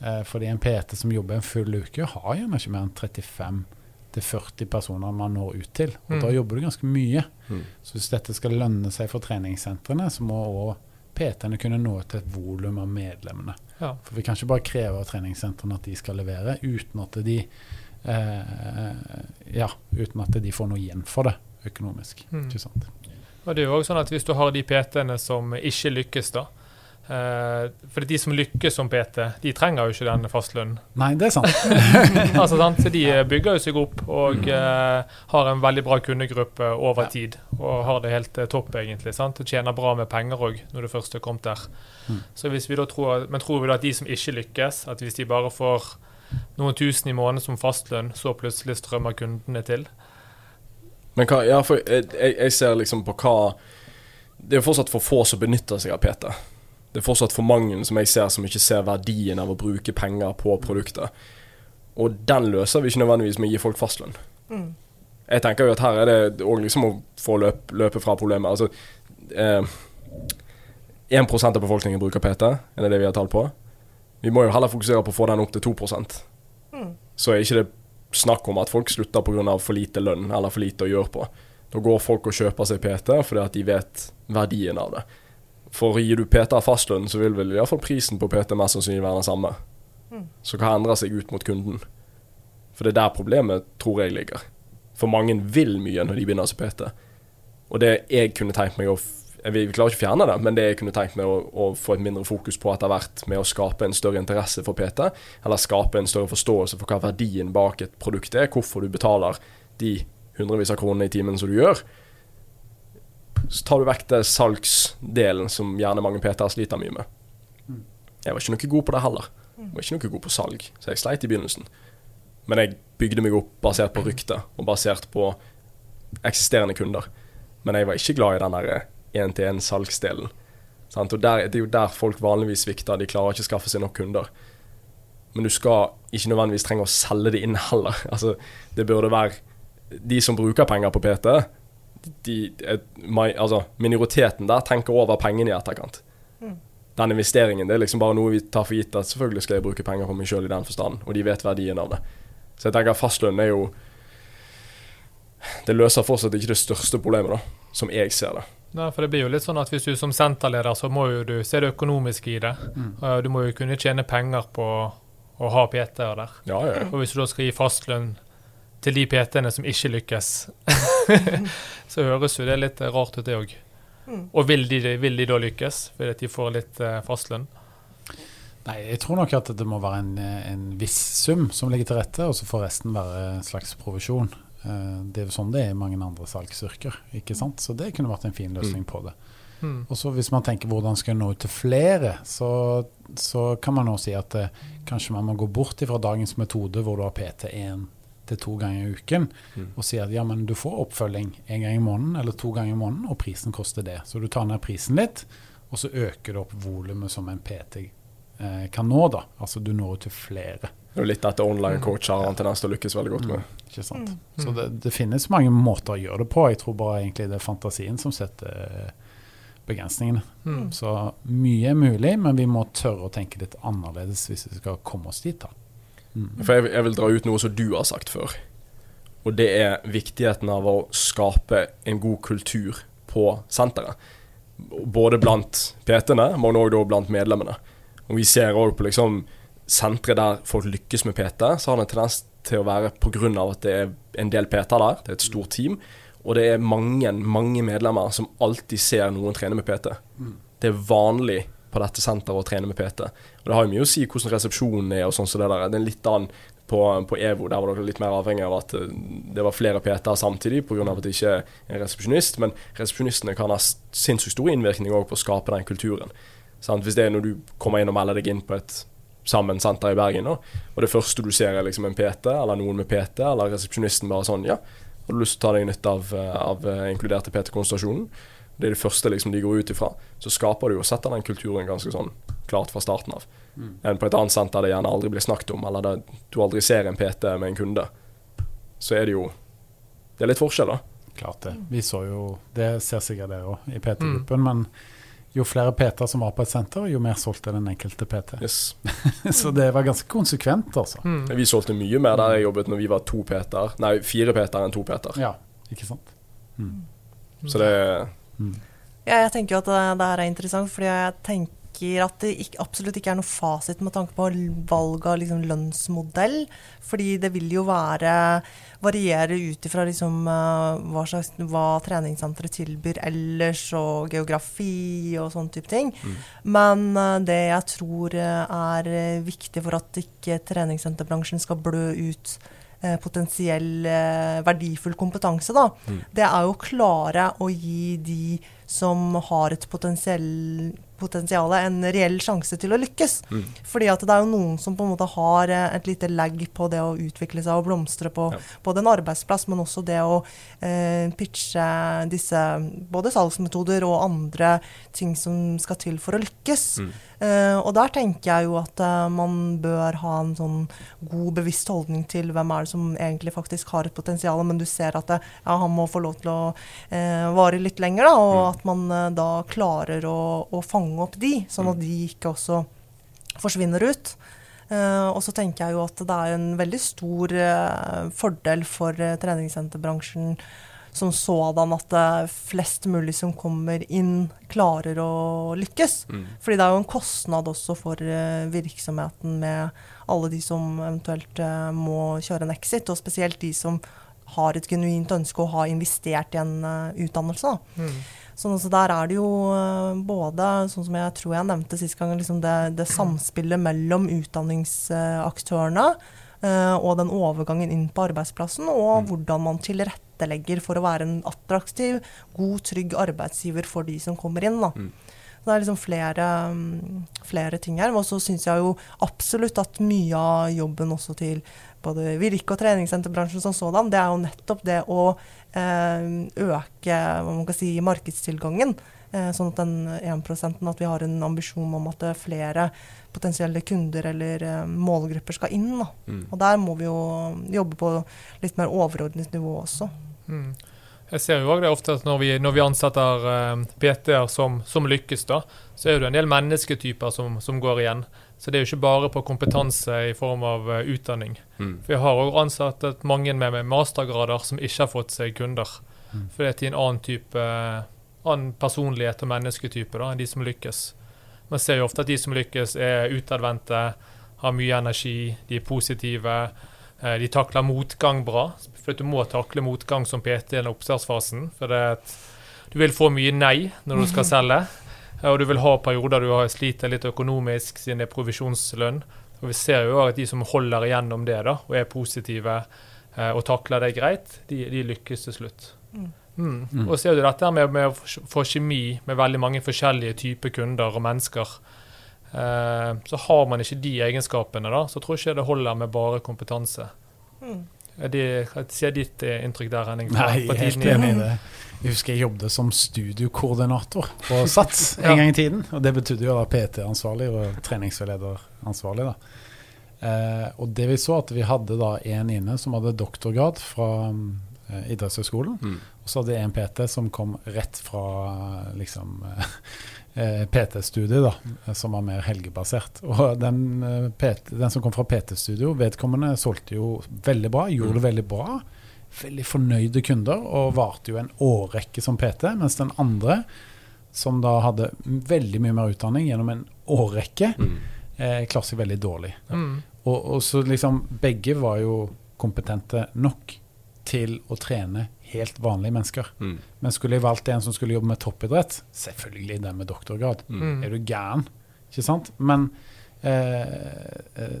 Eh, fordi en PT som jobber en full uke, har gjerne ikke mer enn 35-40 personer man når ut til. Og Mm. da jobber du ganske mye. Mm. Så hvis dette skal lønne seg for treningssentrene, så må òg PT-ene kunne nå til et volum av medlemmene. Ja. For vi kan ikke bare kreve av treningssentrene at de skal levere, uten at de Ja, uten at de får noe igjen for det økonomisk. Mm. Ikke sant? Og det er jo også sånn at Hvis du har de PT-ene som ikke lykkes, da eh, For de som lykkes som PT, de trenger jo ikke den fastlønnen. Nei, det er sant. altså, sant? Så de eh, bygger jo seg opp og eh, har en veldig bra kundegruppe over Ja. tid. Og har det helt eh, topp, egentlig. sant? Og tjener bra med penger òg, når du først har kommet der. Mm. Så hvis vi da tror, Men tror vi da at de som ikke lykkes, at hvis de bare får noen tusen i måneden som fastlønn, så plutselig strømmer kundene til? Men hva, ja, for jeg, jeg jeg ser liksom på hva Det er jo fortsatt for få som benytter seg av PT. Det er fortsatt for mange som jeg ser som ikke ser verdien av å bruke penger på produktet. Og den løser vi ikke nødvendigvis med å gi folk fastlønn. Mm. Jeg tenker jo at her er det òg liksom å få løp, løpe fra problemet. Altså eh, 1 av befolkningen bruker PT, er det det vi har tall på? Vi må jo heller fokusere på å få den opp til 2 Mm. Så er ikke det snakk om at folk slutter pga. for lite lønn eller for lite å gjøre på. Da går folk og kjøper seg PT fordi at de vet verdien av det. For gir du PT fastlønn, så vil vel iallfall prisen på PT mest sannsynlig være den samme. Mm. Så hva endrer seg ut mot kunden? For det er der problemet tror jeg ligger. For mange vil mye når de begynner som PT. Og det jeg kunne tenkt meg å Vi klarer ikke å fjerne det, men det jeg kunne tenkt meg å, å få et mindre fokus på etter hvert med å skape en større interesse for PT, eller skape en større forståelse for hva verdien bak et produkt er, hvorfor du betaler de hundrevis av kronene i timen som du gjør. Så tar du vekk det salgsdelen som gjerne mange PT-er sliter mye med. Jeg var ikke noe god på det heller. Jeg var ikke noe god på salg, så jeg sleit i begynnelsen. Men jeg bygde meg opp basert på rykte og basert på eksisterende kunder. Men jeg var ikke glad i den der én-til-én-salgsdelen. Sant? Og der, Det er jo der folk vanligvis svikter. De klarer ikke å skaffe seg nok kunder. Men du skal ikke nødvendigvis trenge å selge det inn heller. Altså, det burde være De som bruker penger på PT, de, altså, minoriteten der tenker over pengene i etterkant. Mm. Den investeringen det er liksom bare noe vi tar for gitt at selvfølgelig skal jeg bruke penger på meg sjøl i den forstand, og de vet verdien av det. Så jeg tenker fastlønn er jo Det løser fortsatt ikke det største problemet, da, som jeg ser det. Nei, for det blir jo litt sånn at Hvis du som senterleder, så må jo du se det økonomiske i det. Mm. Du må jo kunne tjene penger på å ha PT-er der. Ja, ja, ja. Og hvis du da skal gi fastlønn til de PT-ene som ikke lykkes, så høres jo det litt rart ut, det òg. Mm. Og vil de, vil de da lykkes, fordi at de får litt eh, fastlønn? Nei, jeg tror nok at det må være en, eh, en viss sum som ligger til rette, og så får resten være en slags provisjon. Eh, Det er jo sånn det er i mange andre salgsyrker. ikke sant? Så det kunne vært en fin løsning på det. Mm. Og så Hvis man tenker hvordan skal jeg nå ut til flere, så, så kan man nå si at eh, kanskje man må gå bort fra dagens metode hvor du har PT én til to ganger i uken, Mm. og si at ja, men du får oppfølging en gang i måneden eller to ganger i måneden, og prisen koster det. Så du tar ned prisen litt, og så øker du opp volumet som en PT eh, kan nå. da. Altså du når ut til flere. Det er jo litt dette online-coacher har en tendens til å lykkes veldig godt med. Ikke sant? Mm. Så det, det finnes mange måter å gjøre det på. Jeg tror bare egentlig det er fantasien som setter eh, begrensningene. Mm. Så mye er mulig, men vi må tørre å tenke litt annerledes hvis vi skal komme oss dit. da. Mm. For jeg, jeg vil dra ut noe som du har sagt før. Og det er viktigheten av å skape en god kultur på senteret. Både blant PT-ene, men òg blant medlemmene. Og vi ser òg på liksom sentre der folk lykkes med PT, så har det en tendens til å være pga. at det er en del PT-er der, det er et stort team, og det er mange, mange medlemmer som alltid ser noen trene med PT. Det er vanlig på dette senteret å trene med PT. Og det har jo mye å si hvordan resepsjonen er og sånn som det der. Det er litt annen på, på EVO, der var dere litt mer avhengig av at eh, det var flere PT-er samtidig pga. at det ikke er en resepsjonist. Men resepsjonistene kan ha sinnssykt stor innvirkning på å skape den kulturen. Sant? Hvis det er når du kommer inn og melder deg inn på et sammen senter i Bergen, da, og det første du ser er liksom en PT, eller noen med PT, eller resepsjonisten bare sånn Ja, har du lyst til å ta deg nytte av, eh, av eh, inkluderte PT-konstellasjonen? Det er det første liksom de går ut ifra. Så skaper du og setter den kulturen ganske sånn klart fra starten av. Enn på et annet senter det gjerne aldri blir snakket om, eller der du aldri ser en PT med en kunde. Så er det jo Det er litt forskjell, da. Klart det. Vi så jo Det ser sikkert dere òg i PT-gruppen, men jo flere PT-er som var på et senter, jo mer solgte den enkelte PT. Yes. Så det var ganske konsekvent, altså. Mm. Vi solgte mye mer der jeg jobbet når vi var to PT-er. Nei, fire PT-er enn to PT-er. Ja, ikke sant? Så det Ja, jeg tenker jo at det, det her er interessant, fordi jeg tenker at det ikke, absolutt ikke er noe fasit med tanke på valg av liksom lønnsmodell. Fordi det vil jo være variere ut ifra liksom, eh, hva, slags, hva treningssenteret tilbyr ellers, og geografi og sånne type ting. Men eh, det jeg tror eh, er viktig for at ikke treningssenterbransjen skal blø ut potensiell verdifull kompetanse, da, det er jo å klare å gi de som har et potensiell potensial, en reell sjanse til å lykkes. Mm. Fordi at det er jo noen som på en måte har eh, et lite lag på det å utvikle seg og blomstre på Ja. både en arbeidsplass, men også det å eh, pitche disse både salgsmetoder og andre ting som skal til for å lykkes. Mm. Eh, og der tenker jeg jo at eh, man bør ha en sånn god, bevisst holdning til hvem er det som egentlig faktisk har et potensial, men du ser at det, ja, han må få lov til å eh, vare litt lenger, da, og Mm. at man eh, da klarer å, å fange fange opp de, sånn at de ikke også forsvinner ut. Uh, og så tenker jeg jo at det er en veldig stor uh, fordel for uh, treningssenterbransjen som sådan at flest mulig som kommer inn, klarer å lykkes. Mm. Fordi det er jo en kostnad også for virksomheten med alle de som eventuelt må kjøre en exit, og spesielt de som har et genuint ønske og har investert i en utdannelse. Mm. Sånn, så der er det jo eh, både, sånn som jeg tror jeg nevnte sist gang, liksom det, det, samspillet mellom utdanningsaktørene uh, og den overgangen inn på arbeidsplassen, og mm. hvordan man tilrettelegger for å være en attraktiv, god, trygg arbeidsgiver for de som kommer inn. da. Mm. Det er liksom flere, mm, flere ting her. Og så syns jeg jo absolutt at mye av jobben også til både Virke og treningssenterbransjen som sådan, det er jo nettopp det å eh, øke hva man kan si, markedstilgangen. Eh, sånn at den 1% at vi har en ambisjon om at flere potensielle kunder eller eh, målgrupper skal inn. Mm. Og der må vi jo jobbe på litt mer overordnet nivå også. Mm. Jeg ser jo også det ofte at når vi, når vi ansetter uh, PT-er som, som, lykkes, da, så er det en del mennesketyper som, som går igjen. Så det er jo ikke bare på kompetanse i form av uh, utdanning. Mm. For jeg har òg ansatt mange med, med, mastergrader som ikke har fått seg kunder. Mm. For det er til en annen type uh, annen personlighet og mennesketype da, enn de som lykkes. Man ser jo ofte at de som lykkes, er utadvendte, har mye energi, de er positive. Uh, de takler motgang bra. For du må takle motgang som PT i oppstartsfasen. For du vil få mye nei når du skal selge. Og du vil ha perioder du har sliter litt økonomisk siden det er provisjonslønn. Og Vi ser jo at de som holder igjennom det da, og er positive eh, og takler det greit, de, de lykkes til slutt. Mm. Mm. Og ser du dette med, med, å få kjemi med veldig mange forskjellige typer kunder og mennesker. Eh, så har man ikke de egenskapene, da, så tror jeg ikke det holder med bare kompetanse. Mm. Er det, Hva ditt inntrykk der, Henning? Nei, jeg er helt enig i det. Jeg husker jeg jobbet som studiokoordinator på SATS en ja. gang i tiden. Og det betydde jo å være PT-ansvarlig og treningsveilederansvarlig. Eh, og det vi så, at vi hadde da en inne som hadde doktorgrad fra eh, idrettshøyskolen. Mm. Og så hadde jeg en PT som kom rett fra liksom eh, PT-studiet, da, som var mer helgebasert. Og den, eh, PT, den som kom fra PT-studio, vedkommende solgte jo veldig bra, gjorde mm. det veldig bra veldig fornøyde kunder og varte jo en årrekke som PT, mens den andre, som da hadde veldig mye mer utdanning gjennom en årrekke, mm. eh, klarte seg veldig dårlig. Mm. Og, og, så liksom Begge var jo kompetente nok til å trene helt vanlige mennesker. Mm. Men skulle jeg valgt en som skulle jobbe med toppidrett, selvfølgelig den med doktorgrad. Mm. Er du gæren? Ikke sant? Men eh, eh,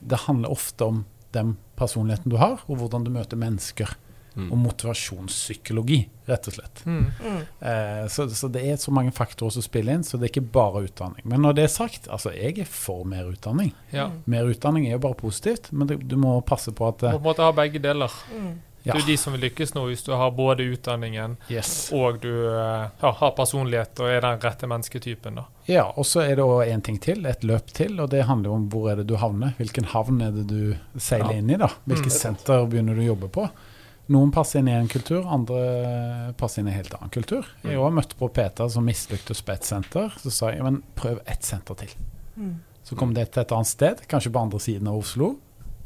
det handler ofte om den personligheten du har, og hvordan du møter mennesker. Mm. Og motivasjonspsykologi, rett og slett. Mm. Mm. Eh, så, så, det er så mange faktorer som spiller inn, så det er ikke bare utdanning. Men når det er sagt, altså jeg er for mer utdanning. Ja. Mer utdanning er jo bare positivt, men du, du må passe på at Du må ha begge deler. Mm. Ja. Det er de som vil lykkes nå, hvis du har både utdanningen yes. og du ja, har personlighet og er den rette mennesketypen. da. Ja, og så er det en ting til, et løp til, og det handler om hvor er det du havner. Hvilken havn er det du seiler ja. inn i? da? Hvilket mm. senter begynner du å jobbe på? Noen passer inn i en kultur, andre passer inn i en helt annen kultur. Jeg har møtt på Peter som mislyktes på ett senter. Så sa jeg men prøv ett senter til. Mm. Så kom det til et annet sted, kanskje på andre siden av Oslo,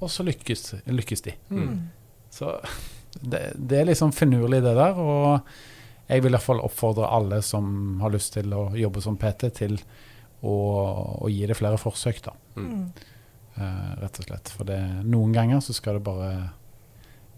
og så lykkes, lykkes de. Mm. Så det, det, er liksom finurlig, det der. Og jeg vil i hvert fall oppfordre alle som har lyst til å jobbe som PT, til å, å gi det flere forsøk, da. Mm. Uh, rett og slett. For det, noen ganger så skal det bare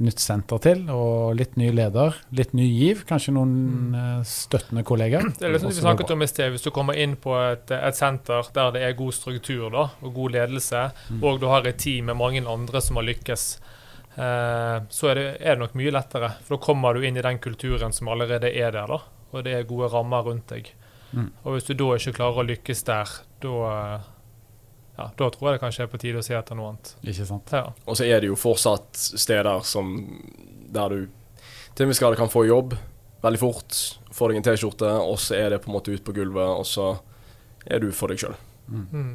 nytt senter til, og litt ny leder, litt ny giv, kanskje noen mm. støttende kolleger. Det er sånn vi snakket om i sted, Hvis du kommer inn på et, et, senter der det er god struktur da, og god ledelse, mm. og du har et team med mange andre som har lykkes, Eh, så er det, er det, nok mye lettere. For da kommer du inn i den kulturen som allerede er der, da. Og det er gode rammer rundt deg. Mm. Og hvis du da ikke klarer å lykkes der, da ja, da tror jeg det kanskje er på tide å se etter noe annet. Ikke sant. Ja. Og så er det jo fortsatt steder som der du til viss grad kan få jobb veldig fort, få deg en T-skjorte, og så er det på en måte ut på gulvet, og så er du for deg sjøl. Mm. Mm.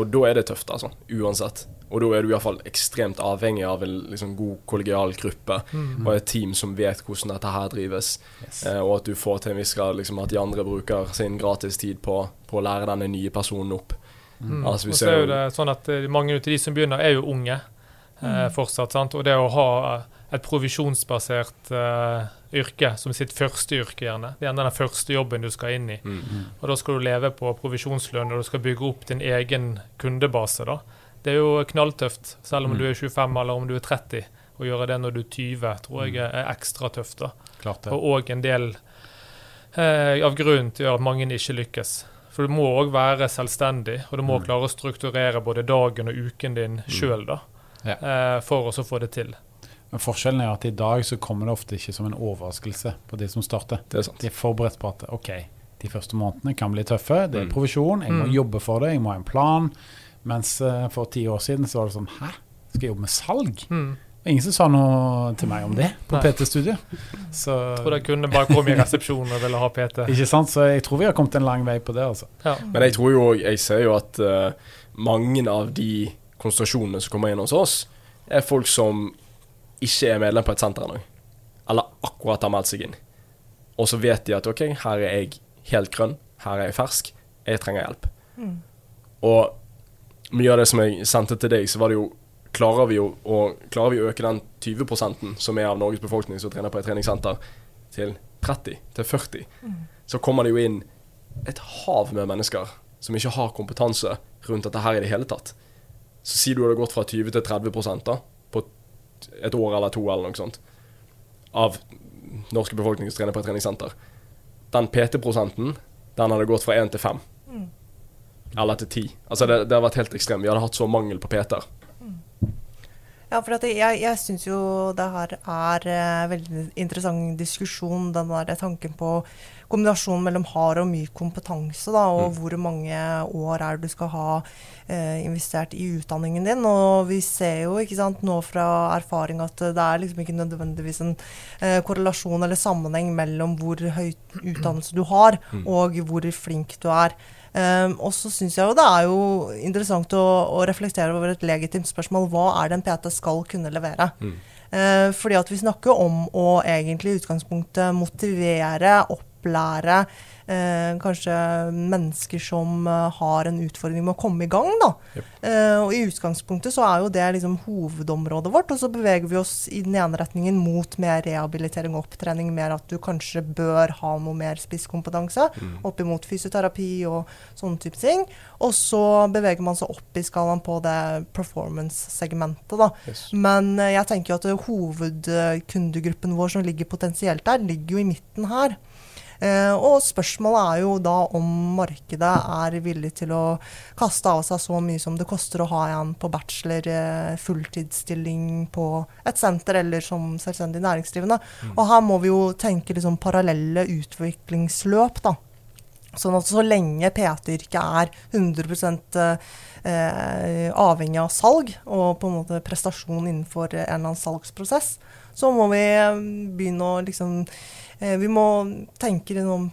Og da er det tøft, altså. Uansett. Og da er du iallfall ekstremt avhengig av en liksom, god kollegial gruppe Mm. og et team som vet hvordan dette her drives. Yes. Eh, og at du får til en viss grad liksom, at de andre bruker sin gratistid på, på å lære denne nye personen opp. Mm. Altså, vi og ser så er jo- det sånn at eh, mange av de som begynner, er jo unge eh, Mm. fortsatt. sant? Og det å ha eh, et provisjonsbasert eh, yrke som sitt første yrke, gjerne. Det er gjerne den første jobben du skal inn i. Mm. Mm. Og da skal du leve på provisjonslønn, og du skal bygge opp din egen kundebase. da. Det er jo knalltøft, selv om Mm. du er 25 eller om du er 30. Å gjøre det når du er 20, tror jeg er er ekstra tøft. da. Klart det. Og òg en del eh, av grunnen til at mange ikke lykkes. For du må òg være selvstendig, og du må Mm. klare å strukturere både dagen og uken din sjøl da, Ja. eh, for å få det til. Men forskjellen er at i dag så kommer det ofte ikke som en overraskelse på de som starter. Det er sant. De er forberedt på at OK, de første månedene kan bli tøffe. Det er Mm. provisjon, jeg må Mm. jobbe for det, jeg må ha en plan. Mens eh, for ti år siden så var det sånn Hæ, skal jeg jobbe med salg? Mm. Ingen som sa noe til meg om det på PT-studiet. Jeg tror det kunne bare komme i resepsjonen og ville ha PT. Ikke sant? Så jeg tror vi har kommet en lang vei på det, altså. Ja. Men jeg tror jo òg Jeg ser jo at uh, mange av de konsentrasjonene som kommer inn hos oss, er folk som ikke er medlem på et senter ennå. Eller akkurat har meldt seg inn. Og så vet de at OK, her er jeg helt grønn, her er jeg fersk, jeg trenger hjelp. Mm. Og mye av det som jeg sendte til deg, så var det jo Klarer vi jo å, klarer vi å øke den 20% som er av Norges befolkning som trener på et treningssenter, til 30, til 40, så kommer det jo inn et hav med mennesker som ikke har kompetanse rundt dette her i det hele tatt. Så sier du at det har gått fra 20 til 30 da, på et år eller to eller noe sånt, av norske befolkning som trener på et treningssenter. Den PT-prosenten, den hadde gått fra 1 til 5. Mm. Eller til ti. Altså det, det har vært helt ekstremt. Vi hadde hatt så mangel på PT-er. Ja, for jeg, jeg syns jo det her er eh, veldig interessant diskusjon, den der tanken på kombinasjonen mellom hard og myk kompetanse, da, og Mm. hvor mange år er det du skal ha eh, investert i utdanningen din. Og vi ser jo ikke sant, nå fra erfaring at det er liksom ikke nødvendigvis en eh, korrelasjon eller sammenheng mellom hvor høy utdannelse du har, Mm. og hvor flink du er. Um, og så syns jeg jo det er jo interessant å, å reflektere over et legitimt spørsmål. Hva er det en PT skal kunne levere? Mm. Uh, fordi at vi snakker om å egentlig i utgangspunktet motivere, opplære kanskje mennesker som eh, har en utfordring med å komme i gang. Da. Yep. Eh, og i utgangspunktet så er jo det liksom hovedområdet vårt, og så beveger vi oss i den ene retningen mot mer rehabilitering og opptrening, mer at du kanskje bør ha noe mer spisskompetanse Mm. opp imot fysioterapi og sånne type ting. Og så beveger man seg opp i skalaen på det performance-segmentet, da. Yes. Men eh, jeg tenker jo at eh, hovedkundegruppen vår som ligger potensielt der, ligger jo i midten her. Eh, og spørsmålet er jo da om markedet er villig til å kaste av seg så mye som det koster å ha en på bachelor eh, fulltidsstilling på et senter eller som selvstendig næringsdrivende. Og her må vi jo tenke liksom parallelle utviklingsløp, da. Sånn at så lenge PT-yrket er 100 eh, avhengig av salg og på en måte prestasjon innenfor en eller annen salgsprosess, så må vi eh, begynne å liksom eh, Vi må tenke i noen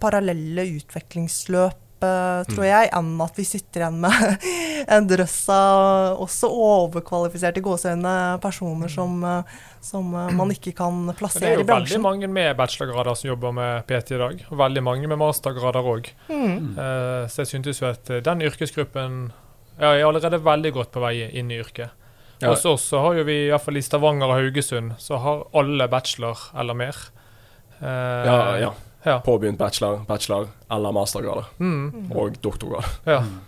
parallelle utviklingsløp, tror Mm. jeg, enn at vi sitter igjen med en drøss av også overkvalifiserte gåseøyne personer som, eh, som man ikke kan plassere i bransjen. det er jo veldig mange med bachelorgrader som jobber med PT i dag. Og veldig mange med mastergrader òg. Mm. Eh, så jeg syntes jo at den yrkesgruppen ja, er allerede veldig godt på vei inn i yrket. Ja. Hos oss så har jo vi, i hvert fall i Stavanger og Haugesund, så har alle bachelor eller mer. Eh, Ja, ja. ja. Påbegynt bachelor, bachelor eller mastergrader. Mm, Og doktorgrad. ja. Mm.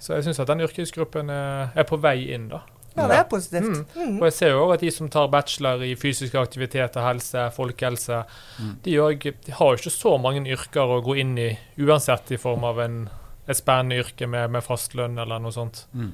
Så jeg syns at den yrkesgruppen er, er på vei inn, da. Ja, det er positivt. Mm. Mm. Og jeg ser jo at de som tar bachelor i fysisk aktivitet og helse, folkehelse, Mm. de, også, de har jo ikke så mange yrker å gå inn i, uansett i form av en, et spennende yrke med, med fast lønn eller noe sånt. Mm.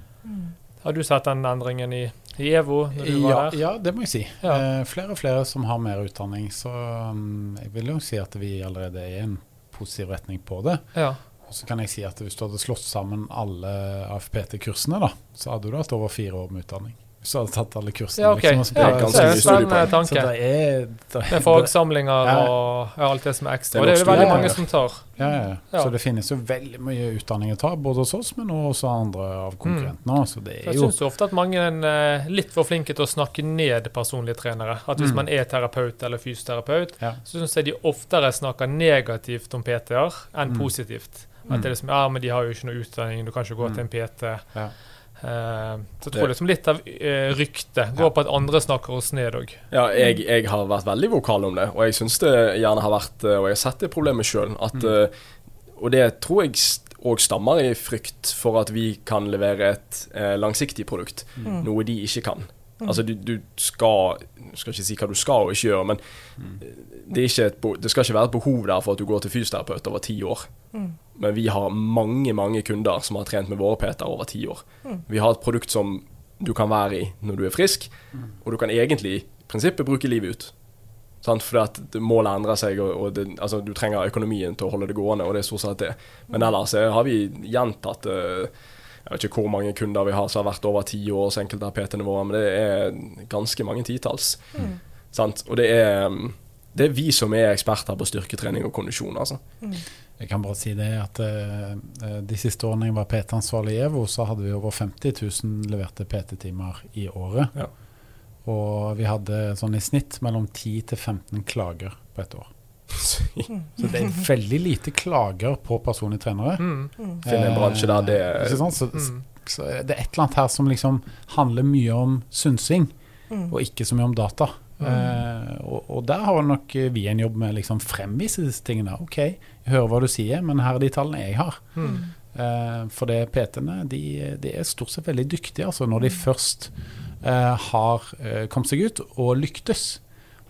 Har du sett den endringen i, i EVO når du Ja, var der? ja, det må jeg si. Ja. Eh, flere og flere som har mer utdanning. Så um, jeg vil jo si at vi allerede er i en positiv retning på det. Ja. Og så kan jeg si at hvis du hadde slått sammen alle AFPT-kursene, da, så hadde du hatt over fire år med utdanning. Du hadde tatt alle kursene. Ja, okay. liksom, Ja, det er en spennende tanke. det er, det, Med fagsamlinger Ja. og alt det som er ekstra. Det er Og det er det veldig mange som tar. Ja. Så det finnes jo veldig mye utdanning å ta, både hos oss, men også andre av konkurrentene. Mm. Så det Jeg er syns ofte at mange er eh, litt for flinke til å snakke ned personlige trenere. At hvis Mm. man er terapeut eller fysioterapeut, så syns jeg de oftere snakker negativt om PT-er enn Mm. positivt. Mm. At det er liksom, ja, men de har jo ikke noe utdanning, du kan ikke gå Mm. til en PT. Ja. Eh, så jeg tror liksom litt av eh, ryktet går på at andre snakker oss ned òg. Ja, jeg, jeg har vært veldig vokal om det, og jeg syns det gjerne har vært eh, Og jeg har sett det problemet sjøl. Mm. Og det tror jeg òg stammer i frykt for at vi kan levere et langsiktig produkt, Mm. noe de ikke kan. Altså, du, du skal Jeg skal ikke si hva du skal og ikke gjøre, men Mm. det, er ikke et, det skal ikke være et behov der for at du går til fysioterapeut over ti år. Mm. Men vi har mange mange kunder som har trent med våre PT-er over ti år. Mm. Vi har et produkt som du kan være i når du er frisk, og du kan egentlig i prinsippet bruke livet ut. Sant? Fordi at målet endrer seg, og, og det, altså, du trenger økonomien til å holde det gående. og det er stort sett det. Men ellers eh, har vi gjentatt eh, Jeg vet ikke hvor mange kunder vi har som har vært over ti år hos enkelte av PT-ene våre, men det er ganske mange titalls. Mm. Og det er, det er vi som er eksperter på styrketrening og kondisjon. altså. Jeg kan bare si det at eh, eh, de siste årene jeg var PT-ansvarlig i EVO, så hadde vi over 50 000 leverte PT-timer i året. Ja. Og vi hadde sånn i snitt mellom 10 til 15 klager på et år. Så det er veldig lite klager på personlige trenere. Mm. Finne en bransje der det er ikke sant? Så, Mm. så det er et eller annet her som liksom handler mye om synsing, Mm. og ikke så mye om data. Eh, og, og der har nok vi en jobb med å liksom fremvise disse tingene. OK, jeg hører hva du sier, men her er de tallene jeg har. Mm. Eh, for det PT-ene de, de er stort sett veldig dyktige altså når de først eh, har eh, kommet seg ut og lyktes.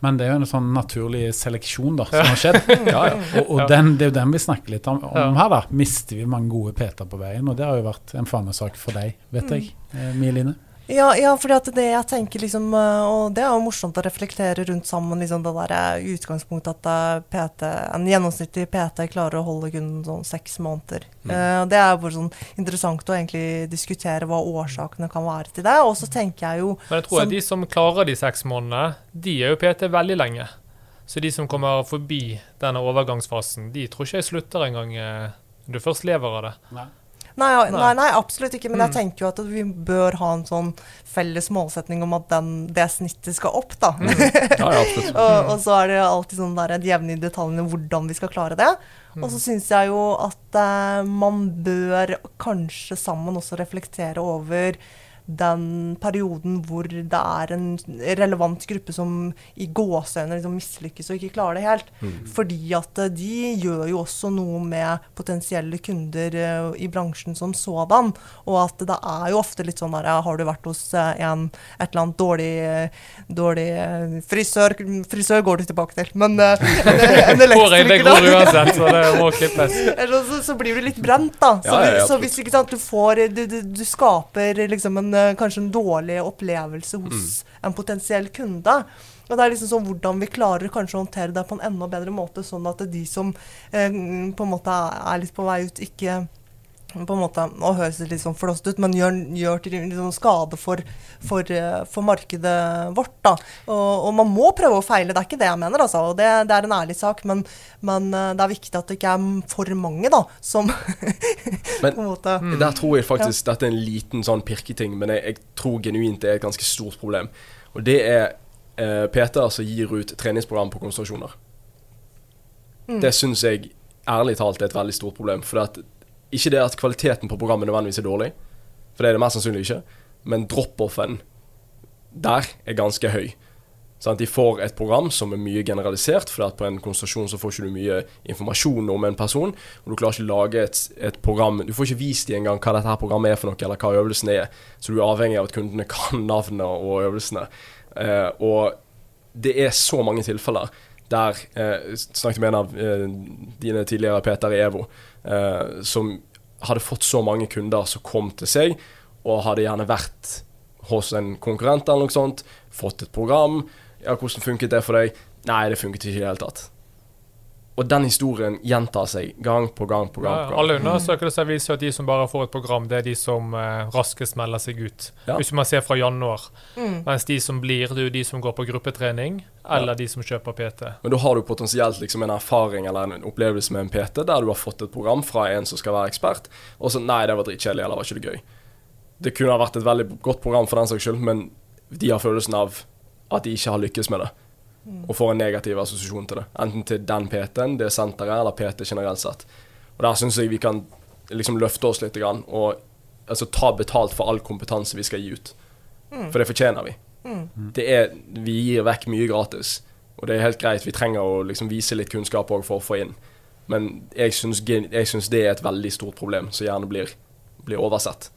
Men det er jo en sånn naturlig seleksjon da, som har skjedd. Ja, ja. Og, og den, det er jo den vi snakker litt om, om her. da Mister vi mange gode PT-er på veien? Og det har jo vært en fanesak for deg, vet jeg. Eh, Mie Line. Ja, ja for det jeg tenker liksom eh, Og det er jo morsomt å reflektere rundt sammen liksom det der eh, utgangspunktet at eh, PT, en gjennomsnittlig PT klarer å holde kun sånn seks måneder. Mm. Det er bare sånn interessant å egentlig diskutere hva årsakene kan være til det. Og så tenker jeg jo Men jeg tror Som- at de som klarer de seks månedene, de er jo PT veldig lenge. Så de som kommer forbi denne overgangsfasen, de tror ikke jeg slutter engang når du først lever av det. Nei, Nei. nei, nei absolutt ikke. Men jeg Mm. tenker jo at vi bør ha en sånn felles målsetning om at den, det snittet skal opp, da. Ja, ja, og, og så er det alltid sånn der jevne i detaljene hvordan vi skal klare det. Mm. Og så syns jeg jo at eh, man bør kanskje sammen også reflektere over den perioden hvor det er en relevant gruppe som i gåseøyne liksom mislykkes og ikke klarer det helt. Mm. Fordi at eh, de gjør jo også noe med potensielle kunder eh, i bransjen som sådan. Og at det er jo ofte litt sånn der Har du vært hos eh, en et eller annet dårlig, eh, dårlig eh, frisør Frisør går du tilbake til, men eh, en, en elektriker går uansett, så det må klippes. Så, så blir du litt brent, da. Så, Ja, ja, ja, så hvis ikke sant, du får Du, du, du skaper liksom en, eh, kanskje en dårlig opplevelse hos Mm. en potensiell kunde. Og det er liksom sånn hvordan vi klarer kanskje å håndtere det på en enda bedre måte, sånn at de som eh, på en måte er litt på vei ut, ikke på en måte, Nå høres det litt sånn flåst ut, men gjør, gjør til liksom skade for, for, eh, for markedet vårt. da. Og, og man må prøve å feile, det er ikke det jeg mener. altså, og Det, det er en ærlig sak, men, men eh, det er viktig at det ikke er for mange da, som Men- på en måte Mm. Der tror jeg faktisk dette er en liten sånn pirketing, men jeg, jeg tror genuint det er et ganske stort problem. Og det er eh, PT-er som gir ut treningsprogram på konsentrasjoner. Mm. Det syns jeg ærlig talt er et veldig stort problem. For det at, ikke det at kvaliteten på programmet nødvendigvis er dårlig, for det er det mest sannsynlig ikke, men drop-offen der er ganske høy. Sant? De får et program som er mye generalisert, for på en konsentrasjon så får ikke du mye informasjon om en person. Og du klarer ikke lage et, et program Du får ikke vist dem engang hva dette her programmet er for noe, eller hva øvelsen er. Så du er avhengig av at kundene kan navnet og øvelsene. Eh, og det er så mange tilfeller der eh, Snakket med en av eh, dine tidligere Peter i EVO, eh, som hadde fått så mange kunder som kom til seg, og hadde gjerne vært hos en konkurrent eller noe sånt, fått et program. Ja, hvordan funket det for deg? Nei, det funket ikke i det hele tatt. Og den historien gjentar seg gang på gang på gang. Ja, på gang. alle undersøkelser viser at de som bare får et program, det er de som eh, raskest melder seg ut. Ja. Hvis man ser fra januar. Mm. Mens de som blir, det er jo de som går på gruppetrening, eller de som kjøper PT. Men da har du potensielt liksom en erfaring eller en opplevelse med en PT der du har fått et program fra en som skal være ekspert, og så Nei, det var dritkjedelig, eller var ikke det gøy? Det kunne ha vært et veldig godt program for den saks skyld, men de har følelsen av at de ikke har lykkes med det. Og får en negativ assosiasjon til det. Enten til den PT-en, det senteret, eller PT generelt sett. Og der syns jeg vi kan liksom løfte oss litt grann, og altså, ta betalt for all kompetanse vi skal gi ut. For det fortjener vi. Det er, vi gir vekk mye gratis, og det er helt greit. Vi trenger å liksom vise litt kunnskap òg for å få inn. Men jeg syns, det er et veldig stort problem, som gjerne blir, blir oversett.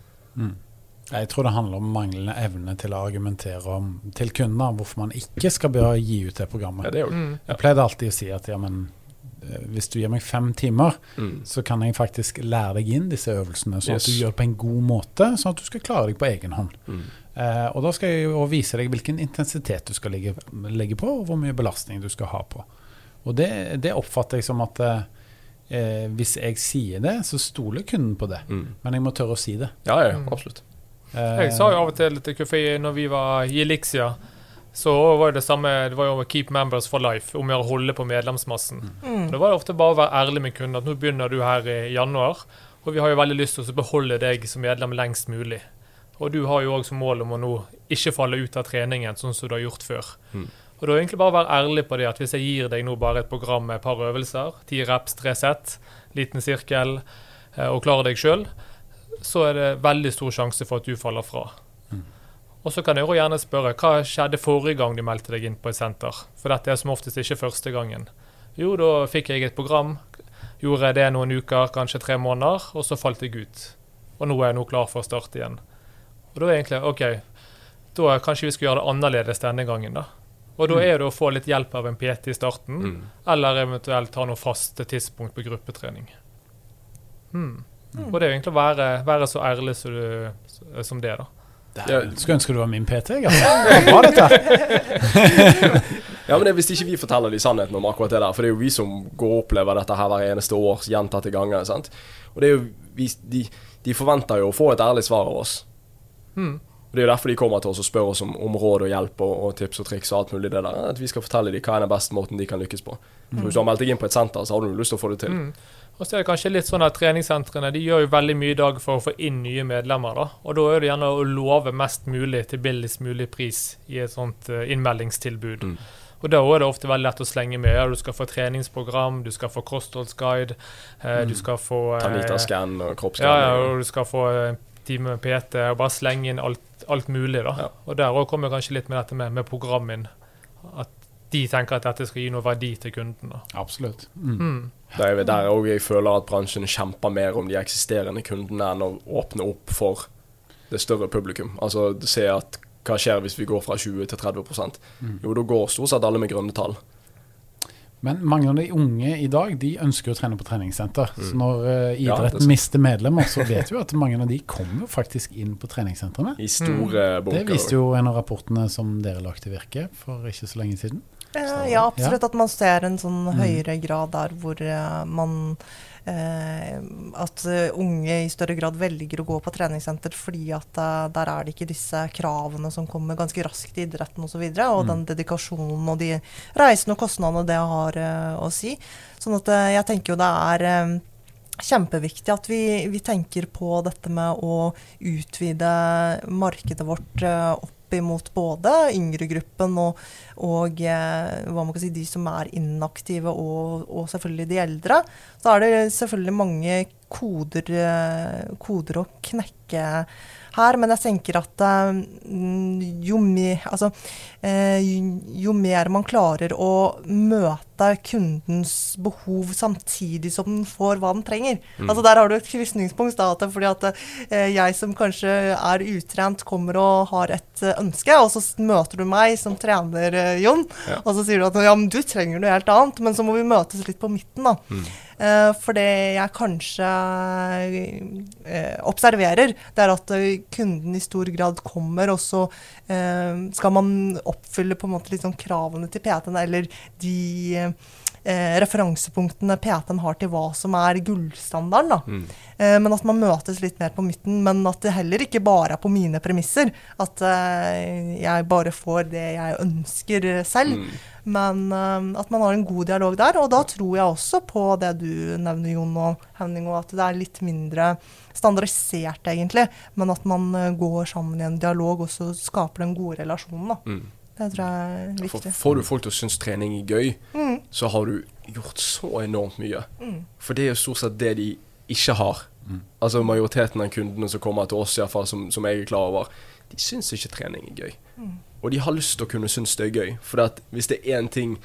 Jeg tror det handler om manglende evne til å argumentere om, til kunder hvorfor man ikke skal bør gi ut det Ja, programmet. det er Mm. Jeg pleide alltid å si at ja, men eh, hvis du gir meg fem timer, mm. så kan jeg faktisk lære deg inn disse øvelsene, sånn at du gjør det på en god måte, sånn at du skal klare deg på egen hånd. Mm. Eh, og da skal jeg jo vise deg hvilken intensitet du skal legge, legge på, og hvor mye belastning du skal ha på. Og det, det oppfatter jeg som at eh, eh, hvis jeg sier det, så stoler kunden på det. Mm. Men jeg må tørre å si det. Ja, ja, Mm. absolutt. Eh, Jeg sa jo av og til til Kuffi når vi var i Elixia, så var det det samme Det var jo Keep Members for Life, om å å holde på medlemsmassen. Mm. Det var ofte bare å være ærlig med kunden at nå begynner du her i januar, og vi har jo veldig lyst til å beholde deg som medlem lengst mulig. Og du har jo òg som mål om å nå ikke falle ut av treningen, sånn som du har gjort før. Mm. Og da er egentlig bare å være ærlig på det at hvis jeg gir deg nå bare et program med et par øvelser, ti reps, tre sett, liten sirkel, eh, og klarer deg sjøl, så er det veldig stor sjanse for at du faller fra. Og så kan jo gjerne spørre hva skjedde forrige gang du meldte deg inn på et senter? For dette er som oftest ikke første gangen. Jo, da fikk jeg et program, gjorde jeg det noen uker, kanskje tre måneder, og så falt jeg ut. Og nå er jeg nå klar for å starte igjen. Og da er egentlig OK, da kanskje vi skal gjøre det annerledes denne gangen, da. Og da er det å få litt hjelp av en PT i starten, Mm. eller eventuelt ha noe faste tidspunkt på gruppetrening. Hmm. Og det er jo egentlig å være, være så ærlig som, du, som det, da. det, skulle ønske du var min PT. jeg, Altså. Ja, men det er Hvis ikke vi forteller de sannheten om akkurat det der, for det er jo vi som går og opplever dette her hver eneste år gjentatte ganger. sant? Og det er jo vi, de, de forventer jo å få et ærlig svar av oss. Mm. Og Det er jo derfor de kommer til oss og spør oss om, om råd og hjelp og, og tips og triks og alt mulig det der. At vi skal fortelle dem hva er den beste måten de kan lykkes på. For Hvis du har meldt deg inn på et senter, så har du lyst til å få det til. Mm. Og så er det kanskje litt sånn at Treningssentrene de gjør jo veldig mye i dag for å få inn nye medlemmer. da, og Da er det gjerne å love mest mulig til billigst mulig pris i et sånt eh, innmeldingstilbud. Mm. Og Da er det ofte veldig lett å slenge med. Ja, Du skal få treningsprogram, du skal få kostholdsguide, eh, du skal få eh, Tanita-scan og ja, ja, og du skal få en time med PT, og bare slenge inn alt, alt mulig. da. Ja. Og Der også kommer kanskje litt med dette med, med program. At de tenker at dette skal gi noe verdi til kunden. da. Absolutt. Mm. Mm. Det er der òg jeg føler at bransjen kjemper mer om de eksisterende kundene enn å åpne opp for det større publikum. Altså se at hva skjer hvis vi går fra 20 til 30 Mm. Jo, da går stort sett alle med grønne tall. Men mange av de unge i dag de ønsker å trene på treningssenter. Så når uh, idretten Ja, er mister medlemmer, så vet vi at mange av de kommer faktisk inn på treningssentrene. I store bunker. Det viste jo en av rapportene som dere lagde til Virke for ikke så lenge siden. Eh, ja, absolutt. At man ser en sånn Mm. høyere grad der hvor eh, man eh, At eh, unge i større grad velger å gå på treningssenter fordi at eh, der er det ikke disse kravene som kommer ganske raskt i idretten osv. Og, så videre, og den dedikasjonen og de reisene og kostnadene det har eh, å si. Sånn at jeg tenker jo det er kjempeviktig at vi, vi tenker på dette med å utvide markedet vårt eh, imot både yngregruppen og, og eh, si, de som er inaktive, og, og selvfølgelig de eldre. Så er det selvfølgelig mange koder, eh, koder å knekke her, men jeg tenker at eh, mm, jo, mer, altså, eh, jo mer man klarer å møte kundens behov samtidig som den får hva den trenger. Altså Der har du et krysningspunkt. Da, fordi at eh, jeg som kanskje er utrent, kommer og har et ønske, og så møter du meg som trener, Jon, Ja. og så sier du at ja, men du trenger noe helt annet, men så må vi møtes litt på midten, da. Eh, for det jeg kanskje eh, observerer, det er at eh, kunden i stor grad kommer, og så eh, skal man oppfylle på en måte sånn kravene til PT-en, eller de, eh, referansepunktene PT-en har til hva som er gullstandarden. da. Mm. Eh, men at man møtes litt mer på midten. Men at det heller ikke bare er på mine premisser. At eh, jeg bare får det jeg ønsker selv. Mm. Men eh, at man har en god dialog der. Og da tror jeg også på det du nevner, Jon og Henning, og at det er litt mindre standardisert, egentlig. Men at man eh, går sammen i en dialog, og så skaper den gode relasjonen. da. Mm. Det tror jeg er viktig. får du folk til å synes trening er gøy, Mm. Så har du gjort så enormt mye. Mm. For det er jo stort sett det de ikke har. Altså Majoriteten av kundene som kommer til oss, i hvert fall, som, som jeg er klar over, de syns ikke trening er gøy. Mm. Og de har lyst til å kunne synes det er gøy. For at hvis det er én ting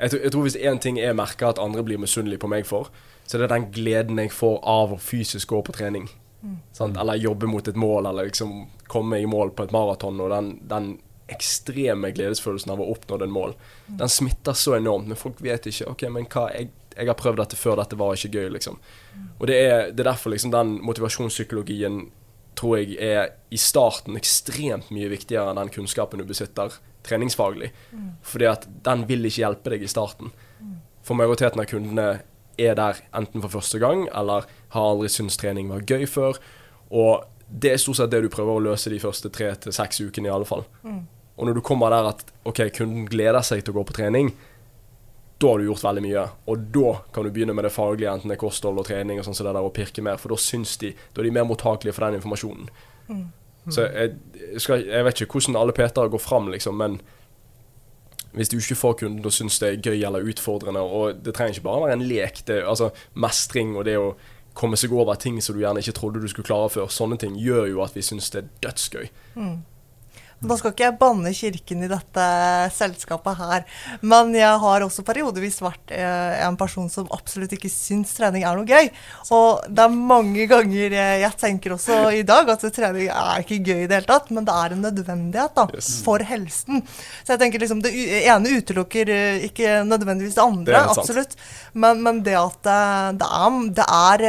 jeg, tror- jeg tror hvis det én ting jeg merker at andre blir misunnelige på meg for, så det er den gleden jeg får av å fysisk gå på trening. Sant? Eller jobbe mot et mål, eller liksom komme i mål på et maraton. Og den, den ekstreme gledesfølelsen av å oppnå den mål. Den smitter så enormt, men folk vet ikke OK, men hva jeg, jeg har prøvd dette før, dette var ikke gøy, liksom. Og det er, det er derfor liksom den motivasjonspsykologien tror jeg er i starten ekstremt mye viktigere enn den kunnskapen du besitter treningsfaglig. Fordi at den vil ikke hjelpe deg i starten. For majoriteten av kundene er der enten for første gang, eller har aldri syntes trening var gøy før. Og det er stort sett det du prøver å løse de første tre til seks ukene, i alle fall. Og når du kommer der at ok, kunden gleder seg til å gå på trening, da har du gjort veldig mye. Og da kan du begynne med det faglige, enten det er kosthold og trening, og sånn som det der, og pirke mer, for da syns de Da er de mer mottakelige for den informasjonen. Så jeg, skal, jeg vet ikke hvordan alle PT-er går fram, liksom, men hvis du ikke får kunden til å synes det er gøy eller utfordrende, og det trenger ikke bare være en lek, det, altså mestring og det å komme seg over ting som du gjerne ikke trodde du skulle klare før, sånne ting gjør jo at vi synes det er dødsgøy. Da skal ikke jeg banne kirken i dette selskapet her, men jeg har også periodevis vært eh, en person som absolutt ikke syns trening er noe gøy. Og det er mange ganger jeg, tenker også i dag at trening er ikke gøy i det hele tatt, men det er en nødvendighet da, Yes. for helsen. Så jeg tenker liksom det ene utelukker eh, ikke nødvendigvis det andre, Det absolutt. Men, men det at eh, det er, det er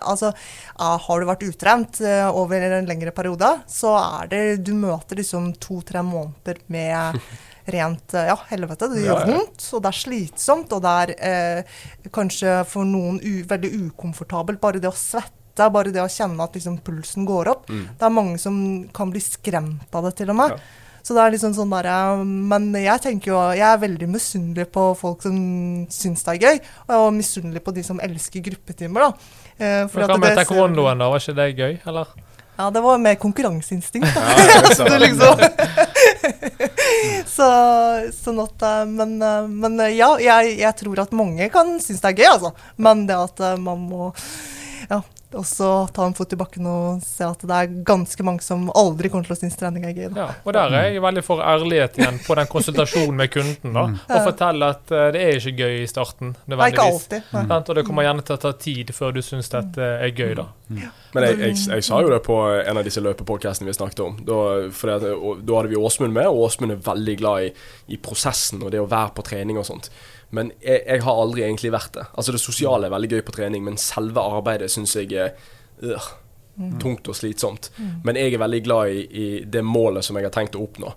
Altså, har du vært utrent over en lengre periode, så er det Du møter liksom to-tre måneder med rent ja, helvete. Det gjør vondt, og det er slitsomt, og det er eh, kanskje for noen veldig ukomfortabelt. Bare det å svette, bare det å kjenne at liksom, pulsen går opp. Mm. Det er mange som kan bli skremt av det, til og med. Ja. Så det er liksom sånn der, eh, Men jeg tenker jo, jeg er veldig misunnelig på folk som syns det er gøy, og misunnelig på de som elsker gruppetimer. da. Eh, hva med det- taekwondoen, da? Var ikke det gøy, eller? Ja, det var mer konkurranseinstinkt. da. Ja, det. Liksom. så, sånn at, eh, men, eh, men eh, ja, jeg, jeg tror at mange kan synes det er gøy, altså. Men det at man må ja, også ta en fot i bakken og se at det er ganske mange som aldri kommer til å synes trening er gøy. Da. Ja, og der er jeg veldig for ærlighet igjen på den konsultasjonen med kunden. da, Og fortelle at eh, det er ikke gøy i starten. Det er ikke alltid. Nei. Og det kommer gjerne til å ta tid før du syns dette er gøy, da. Men jeg, jeg, jeg sa jo det på en av disse løpepodkastene vi snakket om. Da, og, da hadde vi Åsmund med, og Åsmund er veldig glad i, i prosessen og det å være på trening og sånt. Men jeg, jeg har aldri egentlig vært det. Altså Det sosiale er veldig gøy på trening, men selve arbeidet syns jeg er øh, tungt og slitsomt. Men jeg er veldig glad i, i det målet som jeg har tenkt å oppnå,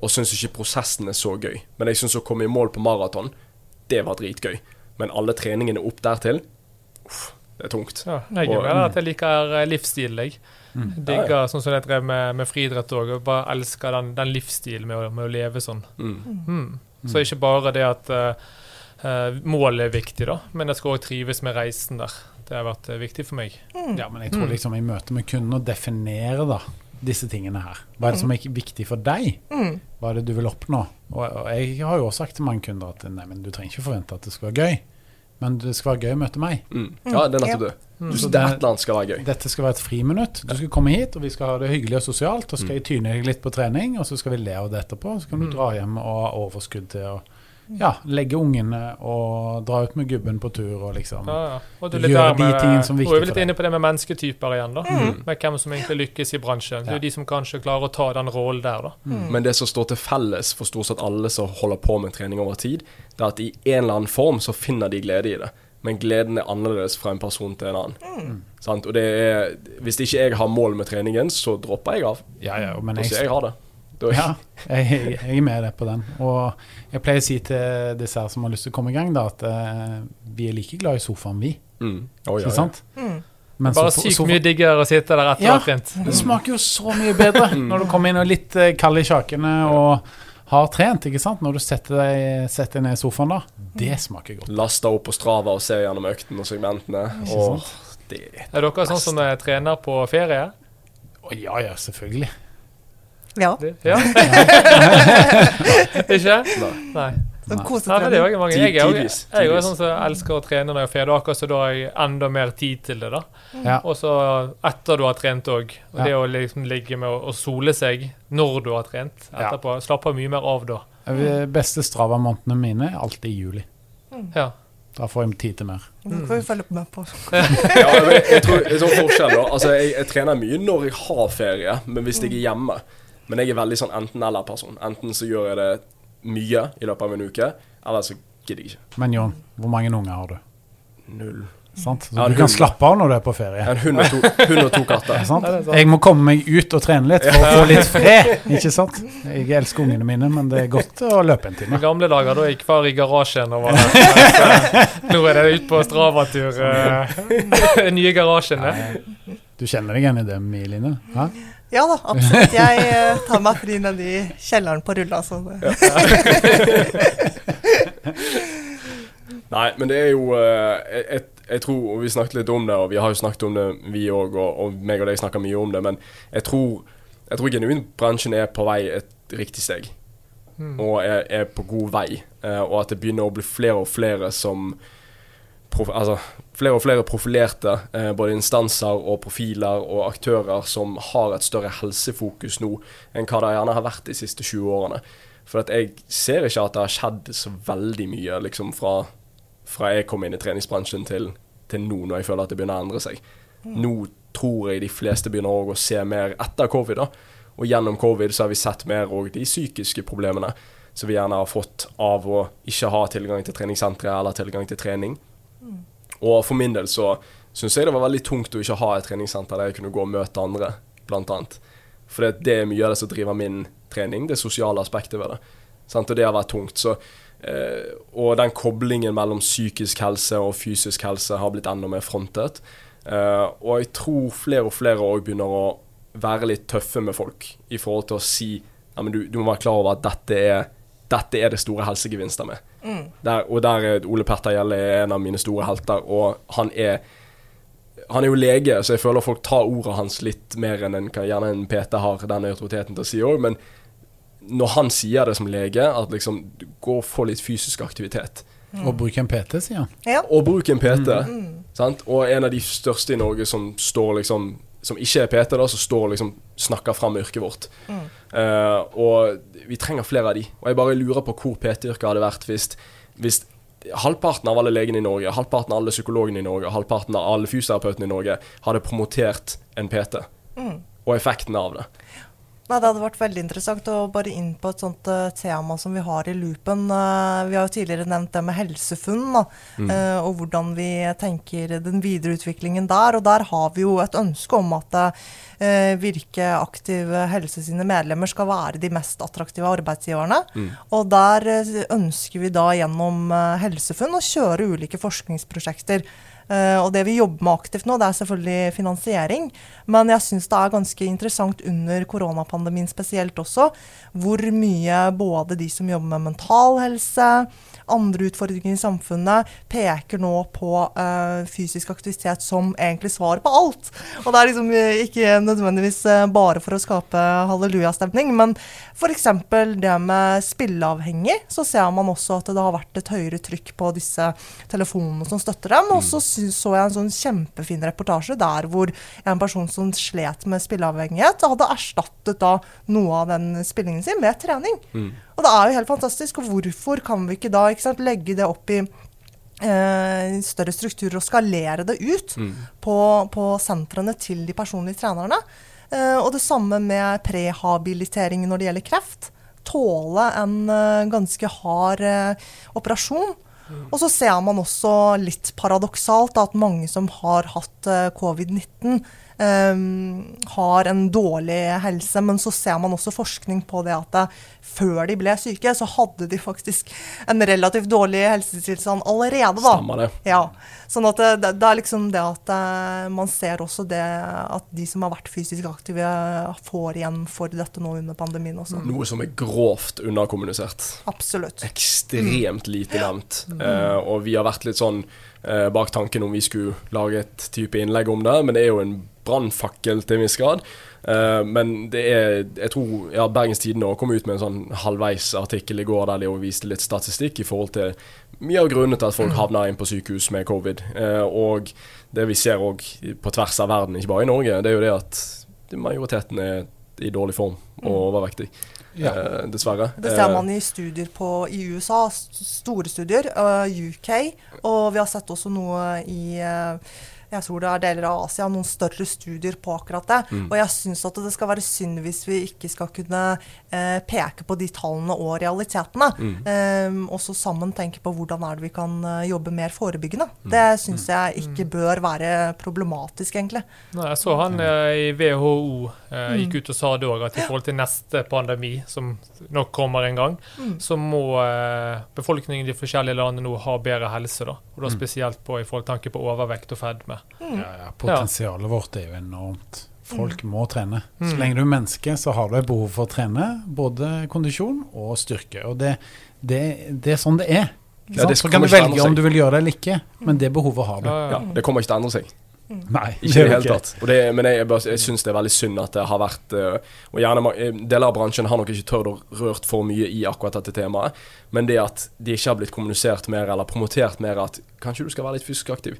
og syns ikke prosessen er så gøy. Men jeg syns å komme i mål på maraton, det var dritgøy. Men alle treningene opp dertil, uff, det er tungt. Ja, jeg er med at jeg liker eh, livsstilen, jeg. Digger sånn som jeg drev med, med friidrett òg. Og bare elsker den, den livsstilen med, å- med å leve sånn. Mm. Mm. Så ikke bare det at eh, målet er viktig, da, men jeg skal òg trives med reisen der. Det har vært eh, viktig for meg. Ja, men jeg tror Mm. liksom i møte med kunden å definere da disse tingene her. Hva er det som er viktig for deg? Mm. Hva er det du vil oppnå? Og, og jeg har jo også sagt til mange kunder at nei, men du trenger ikke forvente at det skal være gøy, men det skal være gøy å møte meg. Mm. Ja, det er nettopp det. Mm. Du, Så det det- et eller annet skal være gøy. Dette skal være et friminutt. Du skal komme hit, og vi skal ha det hyggelig og sosialt. Og så skal jeg tyne deg litt på trening, og så skal vi le av det etterpå. Så kan du Mm. dra hjem og ha overskudd til å ja, legge ungene og dra ut med gubben på tur og liksom Ja, ja. Og du Gjøre de tingene som er og viktig er vi er litt inne på det med mennesketyper igjen, da. Mm. Med hvem som egentlig lykkes i bransjen. Det er jo de som kanskje klarer å ta den rollen der, da. Men det som står til felles for stort sett alle som holder på med trening over tid, det er at i en eller annen form så finner de glede i det. Men gleden er annerledes fra en person til en annen. Sant? Og det er, hvis ikke jeg har mål med treningen, så dropper jeg av. Ja, ja, men jeg, jeg har det. Da, Ja, jeg, jeg er med deg på den. Og jeg pleier å si til disse her som har lyst til å komme i gang, da, at uh, vi er like glad i sofaen, vi. Mm. Oh, ja, Ikke ja. sant? Mm. Men Bare sykt sofa- mye diggere å sitte der etter å Ja. ha trent. Det smaker jo så mye bedre når du kommer inn og er litt eh, kald i kjakene og har trent, ikke sant? Når du setter deg, setter deg ned i sofaen da. Det smaker godt. Lasta opp på Strava og ser gjennom økten og segmentene. Og det er, det Er dere sånn som er trener på ferie? Å, ja, ja, selvfølgelig. Ja. Det- Ja? Ikke? Nei. Nei. Sånn kosetrening. mange. Jeg er jo jeg er sånn som elsker å trene når jeg er akkurat så da har jeg enda mer tid til det. da. Ja. Og så etter du har trent òg. Og Ja. det å liksom ligge med å, sole seg når du har trent Ja. etterpå. Slapper mye mer av da. De beste Strava-månedene mine er alltid i juli. Ja. Da får jeg tid til mer. Det får vi følge med på. Ja, jeg, jeg tror det forskjell da Altså, jeg, jeg trener mye når jeg har ferie, men hvis jeg er hjemme Men jeg er veldig sånn enten-eller-person. Enten så gjør jeg det mye i løpet av en uke, eller så gidder jeg ikke. Men Jon, hvor mange unger har du? Null. Sant? Så Ja, du kan hund. slappe av når du er på ferie. En hund og to, hund og to katter. Ja, er sant. Jeg må komme meg ut og trene litt for å få litt fred. Ikke sant? Jeg elsker ungene mine, men det er godt å løpe en I time. gamle dager da gikk far i garasjen og var der. Eh, Nå er det ut på Strava-tur. eh, nye garasjen. det. Du kjenner deg igjen i det, Miline? Ja? Ja da, absolutt. Jeg eh, tar meg fri nede i kjelleren på rulla. Så det. Nei, men det er jo eh, jeg, tror, og Vi snakket litt om det, og vi har jo snakket om det, vi òg, og, og meg og deg snakker mye om det, men jeg tror, jeg tror genuint bransjen er på vei et riktig steg. Og er, er på god vei. eh, og at det begynner å bli flere og flere som prof, Altså flere og flere profilerte, eh, både instanser og profiler og aktører som har et større helsefokus nå enn hva det gjerne har vært de siste 20 årene. For jeg ser ikke at det har skjedd så veldig mye liksom fra, fra jeg kom inn i treningsbransjen til, til nå, når jeg føler at det begynner å endre seg. Nå tror jeg de fleste begynner å se mer etter covid. da. Og gjennom covid så har vi sett mer òg de psykiske problemene som vi gjerne har fått av å ikke ha tilgang til treningssentre eller tilgang til trening. Og for min del så syns jeg det var veldig tungt å ikke ha et treningssenter der jeg kunne gå og møte andre, blant annet. For det, det er mye av det som driver min trening, det sosiale aspektet ved det. Sant? Og det har vært tungt. Så, eh, og den koblingen mellom psykisk helse og fysisk helse har blitt enda mer frontet. Eh, og jeg tror flere og flere òg begynner å være litt tøffe med folk i forhold til å si ja, du, du må være klar over at dette er, dette er det store helsegevinster med. Der, og der er Ole Petter Gjelle er en av mine store helter, og han er han er jo lege, så jeg føler folk tar ordet hans litt mer enn en, gjerne en PT har den autoriteten til å si òg. Men når han sier det som lege, at liksom Gå og få litt fysisk aktivitet. Og bruk en PT, sier han. Ja. Og bruk en PT. Sant? Og en av de største i Norge som står liksom Som ikke er PT, da, som står liksom snakker fram yrket vårt. Eh, og vi trenger flere av de. Og jeg bare lurer på hvor PT-yrket hadde vært hvis, hvis halvparten av alle legene i Norge, halvparten av alle psykologene i Norge, halvparten av alle fysioterapeutene i Norge hadde promotert en PT. Og effekten av det. Nei, Det hadde vært veldig interessant å bare inn på et sånt uh, tema som vi har i loopen. Uh, vi har jo tidligere nevnt det med helsefunn, da, uh, og hvordan vi tenker den videre utviklingen der. Og der har vi jo et ønske om at Virke Aktiv Helse sine medlemmer skal være de mest attraktive arbeidsgiverne. Og der ønsker vi da gjennom Helsefunn å kjøre ulike forskningsprosjekter. Eh, og det vi jobber med aktivt nå, det er selvfølgelig finansiering. Men jeg syns det er ganske interessant under koronapandemien spesielt også, hvor mye både de som jobber med mental helse, andre utfordringer i samfunnet, peker nå på uh, fysisk aktivitet som egentlig svar på alt. Og det er liksom eh, ikke nødvendigvis eh, bare for å skape hallelujastemning, men f.eks. det med spilleavhengig, så ser man også at det har vært et høyere trykk på disse telefonene som støtter dem. Og så så jeg en sånn kjempefin reportasje der hvor en person som slet med spilleavhengighet, hadde erstattet da noe av den spillingen sin med trening. Og det er jo helt fantastisk. Og hvorfor kan vi ikke da legge det opp i eh, større strukturer og skalere det ut på, på sentrene til de personlige trenerne? Eh, og det samme med prehabilitering når det gjelder kreft. Tåle en eh, ganske hard eh, operasjon. Og så ser man også litt paradoksalt da, at mange som har hatt eh, covid-19, ehm, har en dårlig helse. Men så ser man også forskning på det at det, før de ble syke, så hadde de faktisk en relativt dårlig helsetilstand allerede. da. Stemmer det. Ja, sånn at det, det, det er liksom det at eh, man ser også det at de som har vært fysisk aktive, får igjen for dette nå under pandemien også. Noe som er grovt underkommunisert. Absolutt. Ekstremt lite nevnt. Eh, og vi har vært litt sånn eh, bak tanken om vi skulle lage et type innlegg om det, men det er jo en brannfakkel til en viss grad. Eh, men det er Jeg tror ja, Bergens Tidende kom ut med en sånn halvveisartikkel i går der de viste litt statistikk i forhold til mye av grunnen til at folk havner inn på sykehus med covid. Eh, og det vi ser òg på tvers av verden, ikke bare i Norge, det er jo det at majoriteten er i dårlig form og overvektig. Ja. Eh, dessverre. Det ser man i studier på, i USA, store studier, uh, UK, og vi har sett også noe i øh, jeg tror det er deler av Asia, noen større studier på akkurat det. Mm. Og jeg syns at det skal være synd hvis vi ikke skal kunne eh, peke på de tallene og realitetene. Mm. Eh, og så sammen tenke på hvordan er det vi kan eh, jobbe mer forebyggende. Mm. Det syns jeg ikke bør være problematisk, egentlig. Nei, jeg så han eh, i WHO eh, gikk ut og sa det òg, at i forhold til neste pandemi, som nok kommer en gang, så må eh, befolkningen i de forskjellige landene nå ha bedre helse. da, Og da spesielt på, i forhold tanke på overvekt og fedme. Ja, ja, potensialet vårt er jo enormt. Folk må trene. Så Mm. lenge du er menneske, så har du et behov for å trene. Både kondisjon og styrke. Og det, det, det er sånn det er. Ja, det så kan du velge om du vil gjøre det eller ikke, men det behovet har du. Ja, Ja, det kommer ikke til å endre seg. Nei, Ikke i det hele tatt. Og det, men jeg, jeg, jeg syns det er veldig synd at det har vært eh, Og gjerne eh, Deler av bransjen har nok ikke tørt å rørt for mye i akkurat dette temaet. Men det at det ikke har blitt kommunisert mer eller promotert mer at kanskje du skal være litt fysisk aktiv.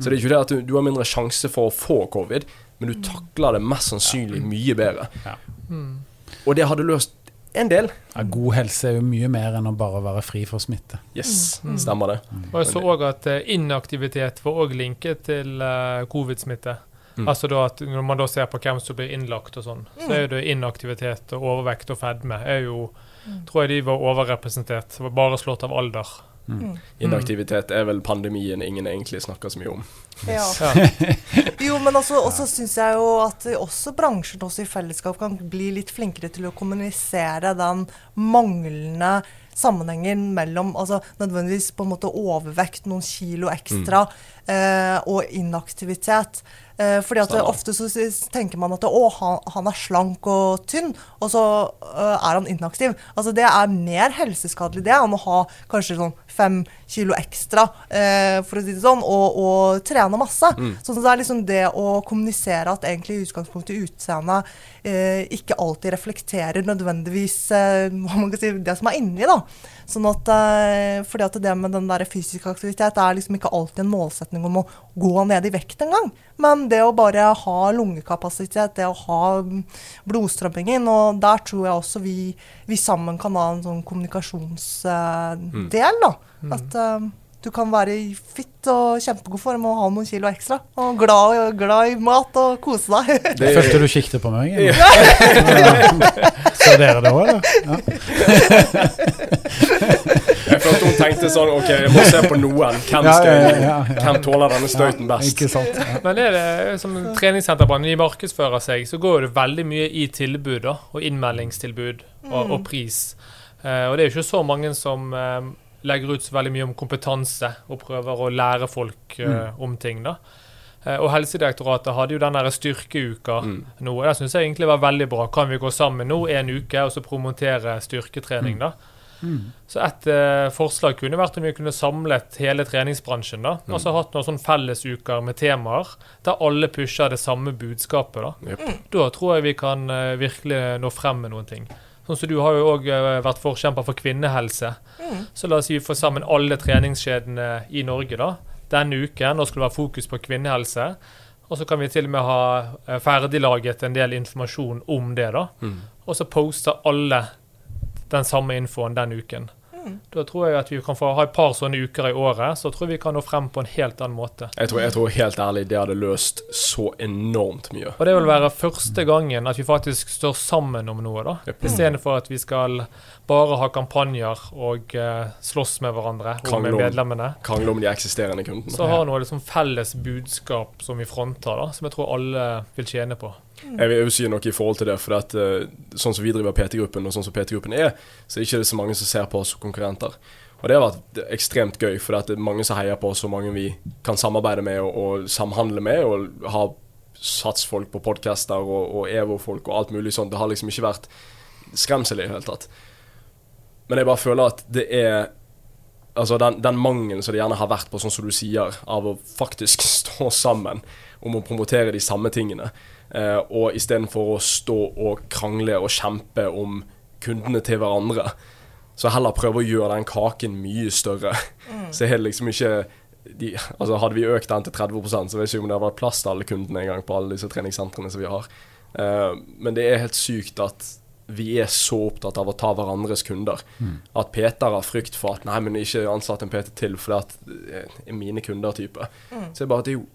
Så det er ikke det at du, du har mindre sjanse for å få covid, men du takler det mest sannsynlig mye bedre. Ja. Mm. Og det hadde løst en del. Ja, god helse er jo mye mer enn å bare være fri for smitte. Yes, Mm. stemmer det. Og jeg så òg at eh, inaktivitet var òg linket til eh, covid-smitte. Mm. Altså da at Når man da ser på hvem som blir innlagt og sånn, så er det inaktivitet og overvekt og fedme er jo Tror jeg de var overrepresentert. Var bare slått av alder. Inaktivitet er vel pandemien ingen egentlig snakker så mye om. Ja. Jo, men også, også syns jeg jo at også bransjen også i fellesskap kan bli litt flinkere til å kommunisere den manglende sammenhengen mellom altså nødvendigvis på en måte overvekt, noen kilo ekstra, eh, og inaktivitet. Eh, fordi at det, ofte så tenker man at å, han, han er slank og tynn, og så uh, er han inaktiv. Altså Det er mer helseskadelig det enn å ha kanskje sånn fem kilo ekstra, eh, for å si det sånn, og, og trene masse. Så det er liksom det å kommunisere at egentlig i utgangspunktet utseendet eh, ikke alltid reflekterer nødvendigvis hva man kan si, det som er inni. da. Sånn at, fordi at det med den der fysiske aktivitet er liksom ikke alltid en målsetning om å gå ned i vekt engang. Men det å bare ha lungekapasitet, det å ha mm, blodstrømmingen, og der tror jeg også vi, vi sammen kan ha en sånn kommunikasjonsdel. da. At eh, du kan være i fitt og kjempegod form og ha noen kilo ekstra. Og glad, glad i mat og kose deg. Det- Følte du kikket på meg? Ja. Så dere det òg, eller? Ja. Jeg følte hun tenkte sånn OK, jeg må se på noen. Hvem, skal, ja, ja, ja, ja. hvem tåler denne støyten best? Ikke sant? Ja. Men er det som treningssenterbransjen de markedsfører seg, så går det veldig mye i tilbud da, og innmeldingstilbud og, og pris. Uh, og det er jo ikke så mange som uh, legger ut så veldig mye om kompetanse og prøver å lære folk uh, om ting. da. Eh, og Helsedirektoratet hadde jo den der styrkeuka Mm. nå. og Det syns jeg egentlig var veldig bra. Kan vi gå sammen nå en uke og så promotere styrketrening, da? Så et eh, forslag kunne vært om vi kunne samlet hele treningsbransjen. da, Altså hatt noen sånn fellesuker med temaer der alle pusher det samme budskapet. Da yep. Da tror jeg vi kan eh, virkelig nå frem med noen ting. Sånn som Du har jo òg vært forkjemper for kvinnehelse. Så la oss si vi får sammen alle treningskjedene i Norge da, denne uken. Nå skal det være fokus på kvinnehelse. Og så kan vi til og med ha eh, ferdiglaget en del informasjon om det. da. Mm. Og så poster alle den samme infoen den uken. Da tror jeg at vi kan få ha et par sånne uker i året, så tror jeg vi kan nå frem på en helt annen måte. Jeg tror, jeg tror helt ærlig det hadde løst så enormt mye. Og det vil være første gangen at vi faktisk står sammen om noe, da. Yep. Istedenfor at vi skal bare ha kampanjer og uh, slåss med hverandre og med medlemmene. Krangle om de eksisterende kundene. Så ha noe liksom felles budskap som vi fronter, da, som jeg tror alle vil tjene på. Jeg vil jo si noe i forhold til det, for at, eh, sånn som vi driver PT-gruppen, og sånn som PT-gruppen er, så er det ikke så mange som ser på oss som konkurrenter. Og det har vært ekstremt gøy, for det er mange som heier på oss, og mange vi kan samarbeide med og, og samhandle med, og ha satsfolk på podcaster og, og EVO-folk og alt mulig sånt. Det har liksom ikke vært skremsel i det hele tatt. Men jeg bare føler at det er Altså den, den mangelen som det gjerne har vært på, sånn som du sier, av å faktisk stå sammen om å promotere de samme tingene. Eh, og istedenfor å stå og krangle og kjempe om kundene til hverandre, så heller prøve å gjøre den kaken mye større. Så er det liksom ikke de, altså Hadde vi økt den til 30% så vet jeg ikke om det hadde vært plass til alle kundene en gang på alle disse treningssentrene som vi har. Uh, men det er helt sykt at vi er så opptatt av å ta hverandres kunder. At Peter har frykt for at nei, men ikke ansatt en PT til fordi at det er mine kunder-type. Så det er bare at det er jo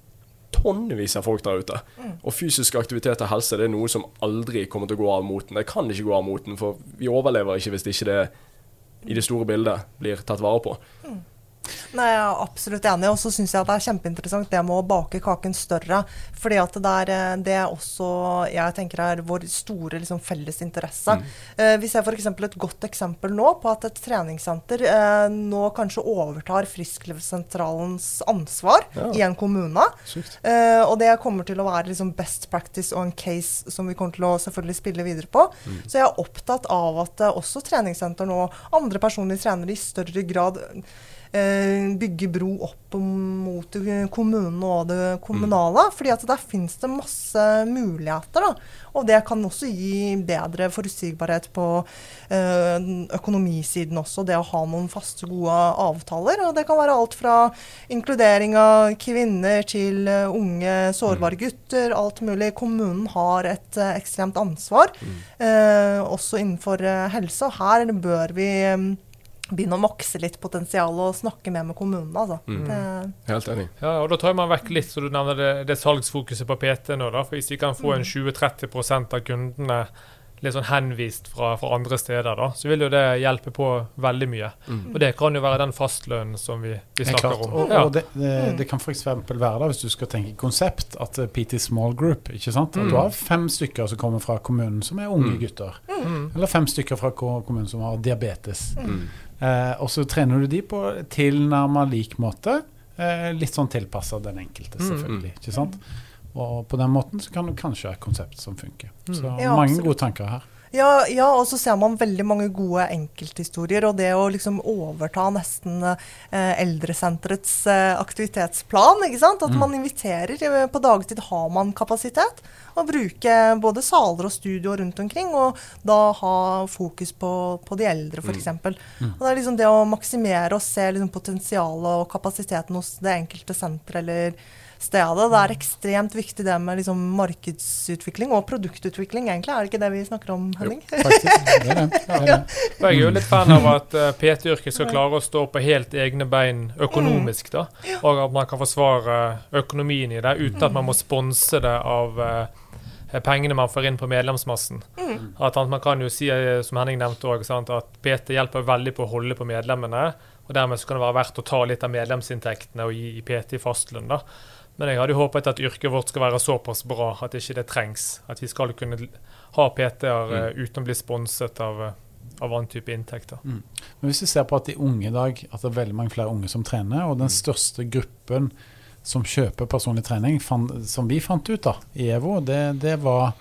tonnevis av folk der ute. Og fysisk aktivitet og helse det er noe som aldri kommer til å gå av moten. Det kan ikke gå av moten, for vi overlever ikke hvis ikke det i det store bildet blir tatt vare på. Nei, jeg er absolutt enig. Og så syns jeg at det er kjempeinteressant det med å bake kaken større. Fordi at det er, eh, det er også jeg tenker er vår store liksom, felles interesse. Eh, vi ser f.eks. et godt eksempel nå på at et treningssenter eh, nå kanskje overtar Frisklivssentralens ansvar Ja. i en kommune. Eh, og det kommer til å være liksom best practice og en case som vi kommer til å selvfølgelig spille videre på. Så jeg er opptatt av at eh, også treningssenter nå, andre personlige trenere i større grad eh, bygger bro opp mot kommunen og det kommunale. fordi at der finnes det masse muligheter. da. Og det kan også gi bedre forutsigbarhet på eh, økonomisiden også. Det å ha noen faste, gode avtaler. Og det kan være alt fra inkludering av kvinner til eh, unge, sårbare gutter. Alt mulig. Kommunen har et ekstremt ansvar, eh, også innenfor helse. Og her bør vi begynne å makse litt potensial og snakke mer med kommunene. Altså. Det, Helt enig. Ja, og Da tar man vekk litt, så du nevner det, det salgsfokuset på PT nå. da, for Hvis vi kan få en 20-30% av kundene litt sånn henvist fra, fra andre steder, da, så vil jo det hjelpe på veldig mye. Og det kan jo være den fastlønnen som vi, vi er snakker om. Og, Ja. og det, det, det kan f.eks. være, da, hvis du skal tenke konsept, at eh, PT Small Group ikke sant? At du har fem stykker som kommer fra kommunen som er unge gutter. Mm. Eller fem stykker fra kommunen som har diabetes. Eh, og så trener du de på tilnærma lik måte. Eh, litt sånn tilpassa den enkelte, selvfølgelig. ikke sant? Og på den måten så kan du kanskje ha et konsept som funker. Så Ja, mange absolutt. gode tanker her. Ja, ja, og så ser man veldig mange gode enkelthistorier. Og det å liksom overta nesten eh, eldresenterets eh, aktivitetsplan. ikke sant? At man inviterer. eh, På dagtid har man kapasitet. Og bruke både saler og studioer rundt omkring. Og da ha fokus på, på de eldre, f.eks. Og det er liksom det å maksimere og se liksom potensialet og kapasiteten hos det enkelte senter eller stedet. Det er ekstremt viktig det med liksom markedsutvikling og produktutvikling, egentlig. Er det ikke det vi snakker om, Henning? Jo, Faktisk. Det er det. det, er det. Jeg er jo litt fan av at eh, PT-yrket skal klare å stå på helt egne bein økonomisk. da, Og at man kan forsvare økonomien i det uten at man må sponse det av eh, pengene man får inn på medlemsmassen. At Man kan jo si, eh, som Henning nevnte òg, at PT hjelper veldig på å holde på medlemmene. Og dermed så kan det være verdt å ta litt av medlemsinntektene og gi PT fastlønn. da. Men jeg hadde jo håpet at yrket vårt skal være såpass bra at ikke det trengs. At vi skal kunne ha PT-er eh, uten å bli sponset av, eh, av annen type inntekter. Men hvis vi ser på at de unge i dag, at det er veldig mange flere unge som trener, og den største gruppen som kjøper personlig trening, fan, som vi fant ut da, i EVO, det, det var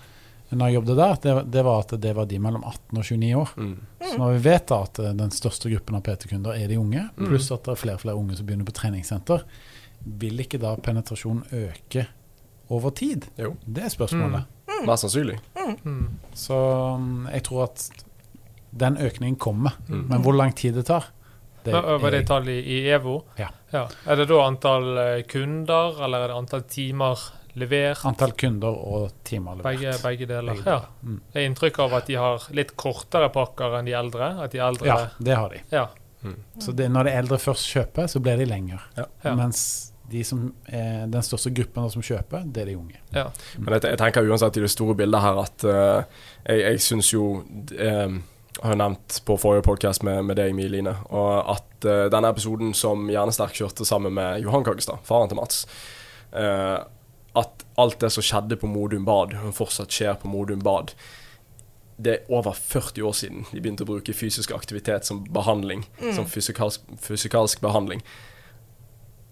når jeg jobbet der, det, det var at det var de mellom 18 og 29 år. Mm. Så når vi vet da at eh, den største gruppen av PT-kunder er de unge, pluss at det er flere og flere unge som begynner på treningssenter, vil ikke da penetrasjonen øke over tid? Jo, Det er spørsmålet. mest sannsynlig. Mm. Så mm, jeg tror at den økningen kommer, Mm. men hvor lang tid det tar det Hva var det tallet i, i EVO? Ja. Er det da antall eh, kunder, eller er det antall timer levert? Antall kunder og timer levert. Begge, begge deler. Begge Ja. deler. Mm. Det er inntrykk av at de har litt kortere pakker enn de eldre. At de eldre Ja, det har de. Ja. Mm. Så det, når de eldre først kjøper, så blir de lenger. Ja. Ja. Mens de som er, den største gruppen som kjøper, det er de unge. Ja. Men jeg, jeg tenker uansett i det store bildet her at eh, jeg, jeg syns jo eh, Jeg har nevnt på forrige podkast med, med deg, Line, og at uh, denne episoden som Hjernesterk kjørte sammen med Johan Kaggestad, faren til Mats uh, At alt det som skjedde på Modum Bad, og fortsatt skjer på Modum Bad det er over 40 år siden de begynte å bruke fysisk aktivitet som behandling. Som fysikalsk, fysikalsk behandling.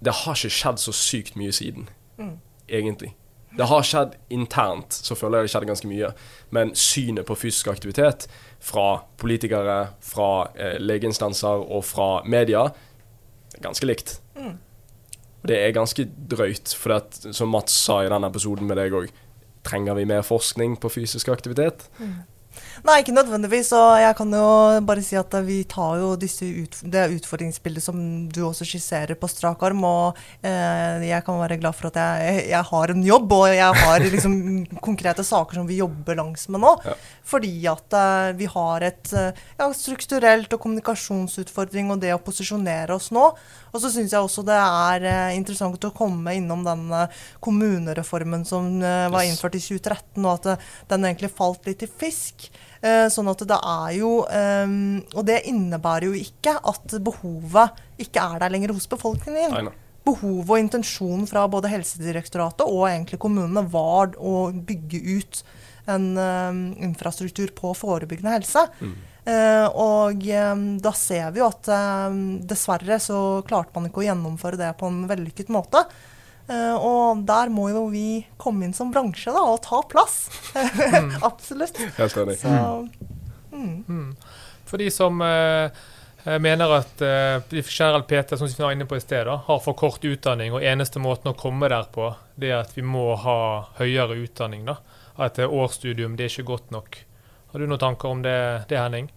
Det har ikke skjedd så sykt mye siden, egentlig. Det har skjedd internt, så føler jeg det skjedde ganske mye. Men synet på fysisk aktivitet fra politikere, fra eh, legeinstanser og fra media er ganske likt. Mm. det er ganske drøyt, for at, som Mats sa i den episoden med deg òg, trenger vi mer forskning på fysisk aktivitet? Nei, ikke nødvendigvis. Og jeg kan jo bare si at vi tar jo disse ut, det utfordringsbildet som du også skisserer på strak arm. Og eh, jeg kan være glad for at jeg, jeg har en jobb, og jeg har liksom konkrete saker som vi jobber langs med nå. Ja. Fordi at eh, vi har et eh, ja, strukturelt og kommunikasjonsutfordring og det å posisjonere oss nå. Og så syns jeg også det er eh, interessant å komme innom den eh, kommunereformen som eh, var innført i 2013, og at den egentlig falt litt i fisk. Eh, sånn at det er jo eh, Og det innebærer jo ikke at behovet ikke er der lenger hos befolkningen. Nei, nei. Behovet og intensjonen fra både Helsedirektoratet og egentlig kommunene var å bygge ut en um, infrastruktur på forebyggende helse. Eh, og um, da ser vi jo at um, dessverre så klarte man ikke å gjennomføre det på en vellykket måte. Eh, og der må jo vi komme inn som bransje da, og ta plass. Absolutt. Helt enig. Så, mm. Mm. For de som eh, eh, mener at eh, de Peter, som vi var inne på i sted, da, har for kort utdanning, og eneste måten å komme der på, det er at vi må ha høyere utdanning. da. At eh, årsstudium det er ikke godt nok. Har du noen tanker om det, det Henning?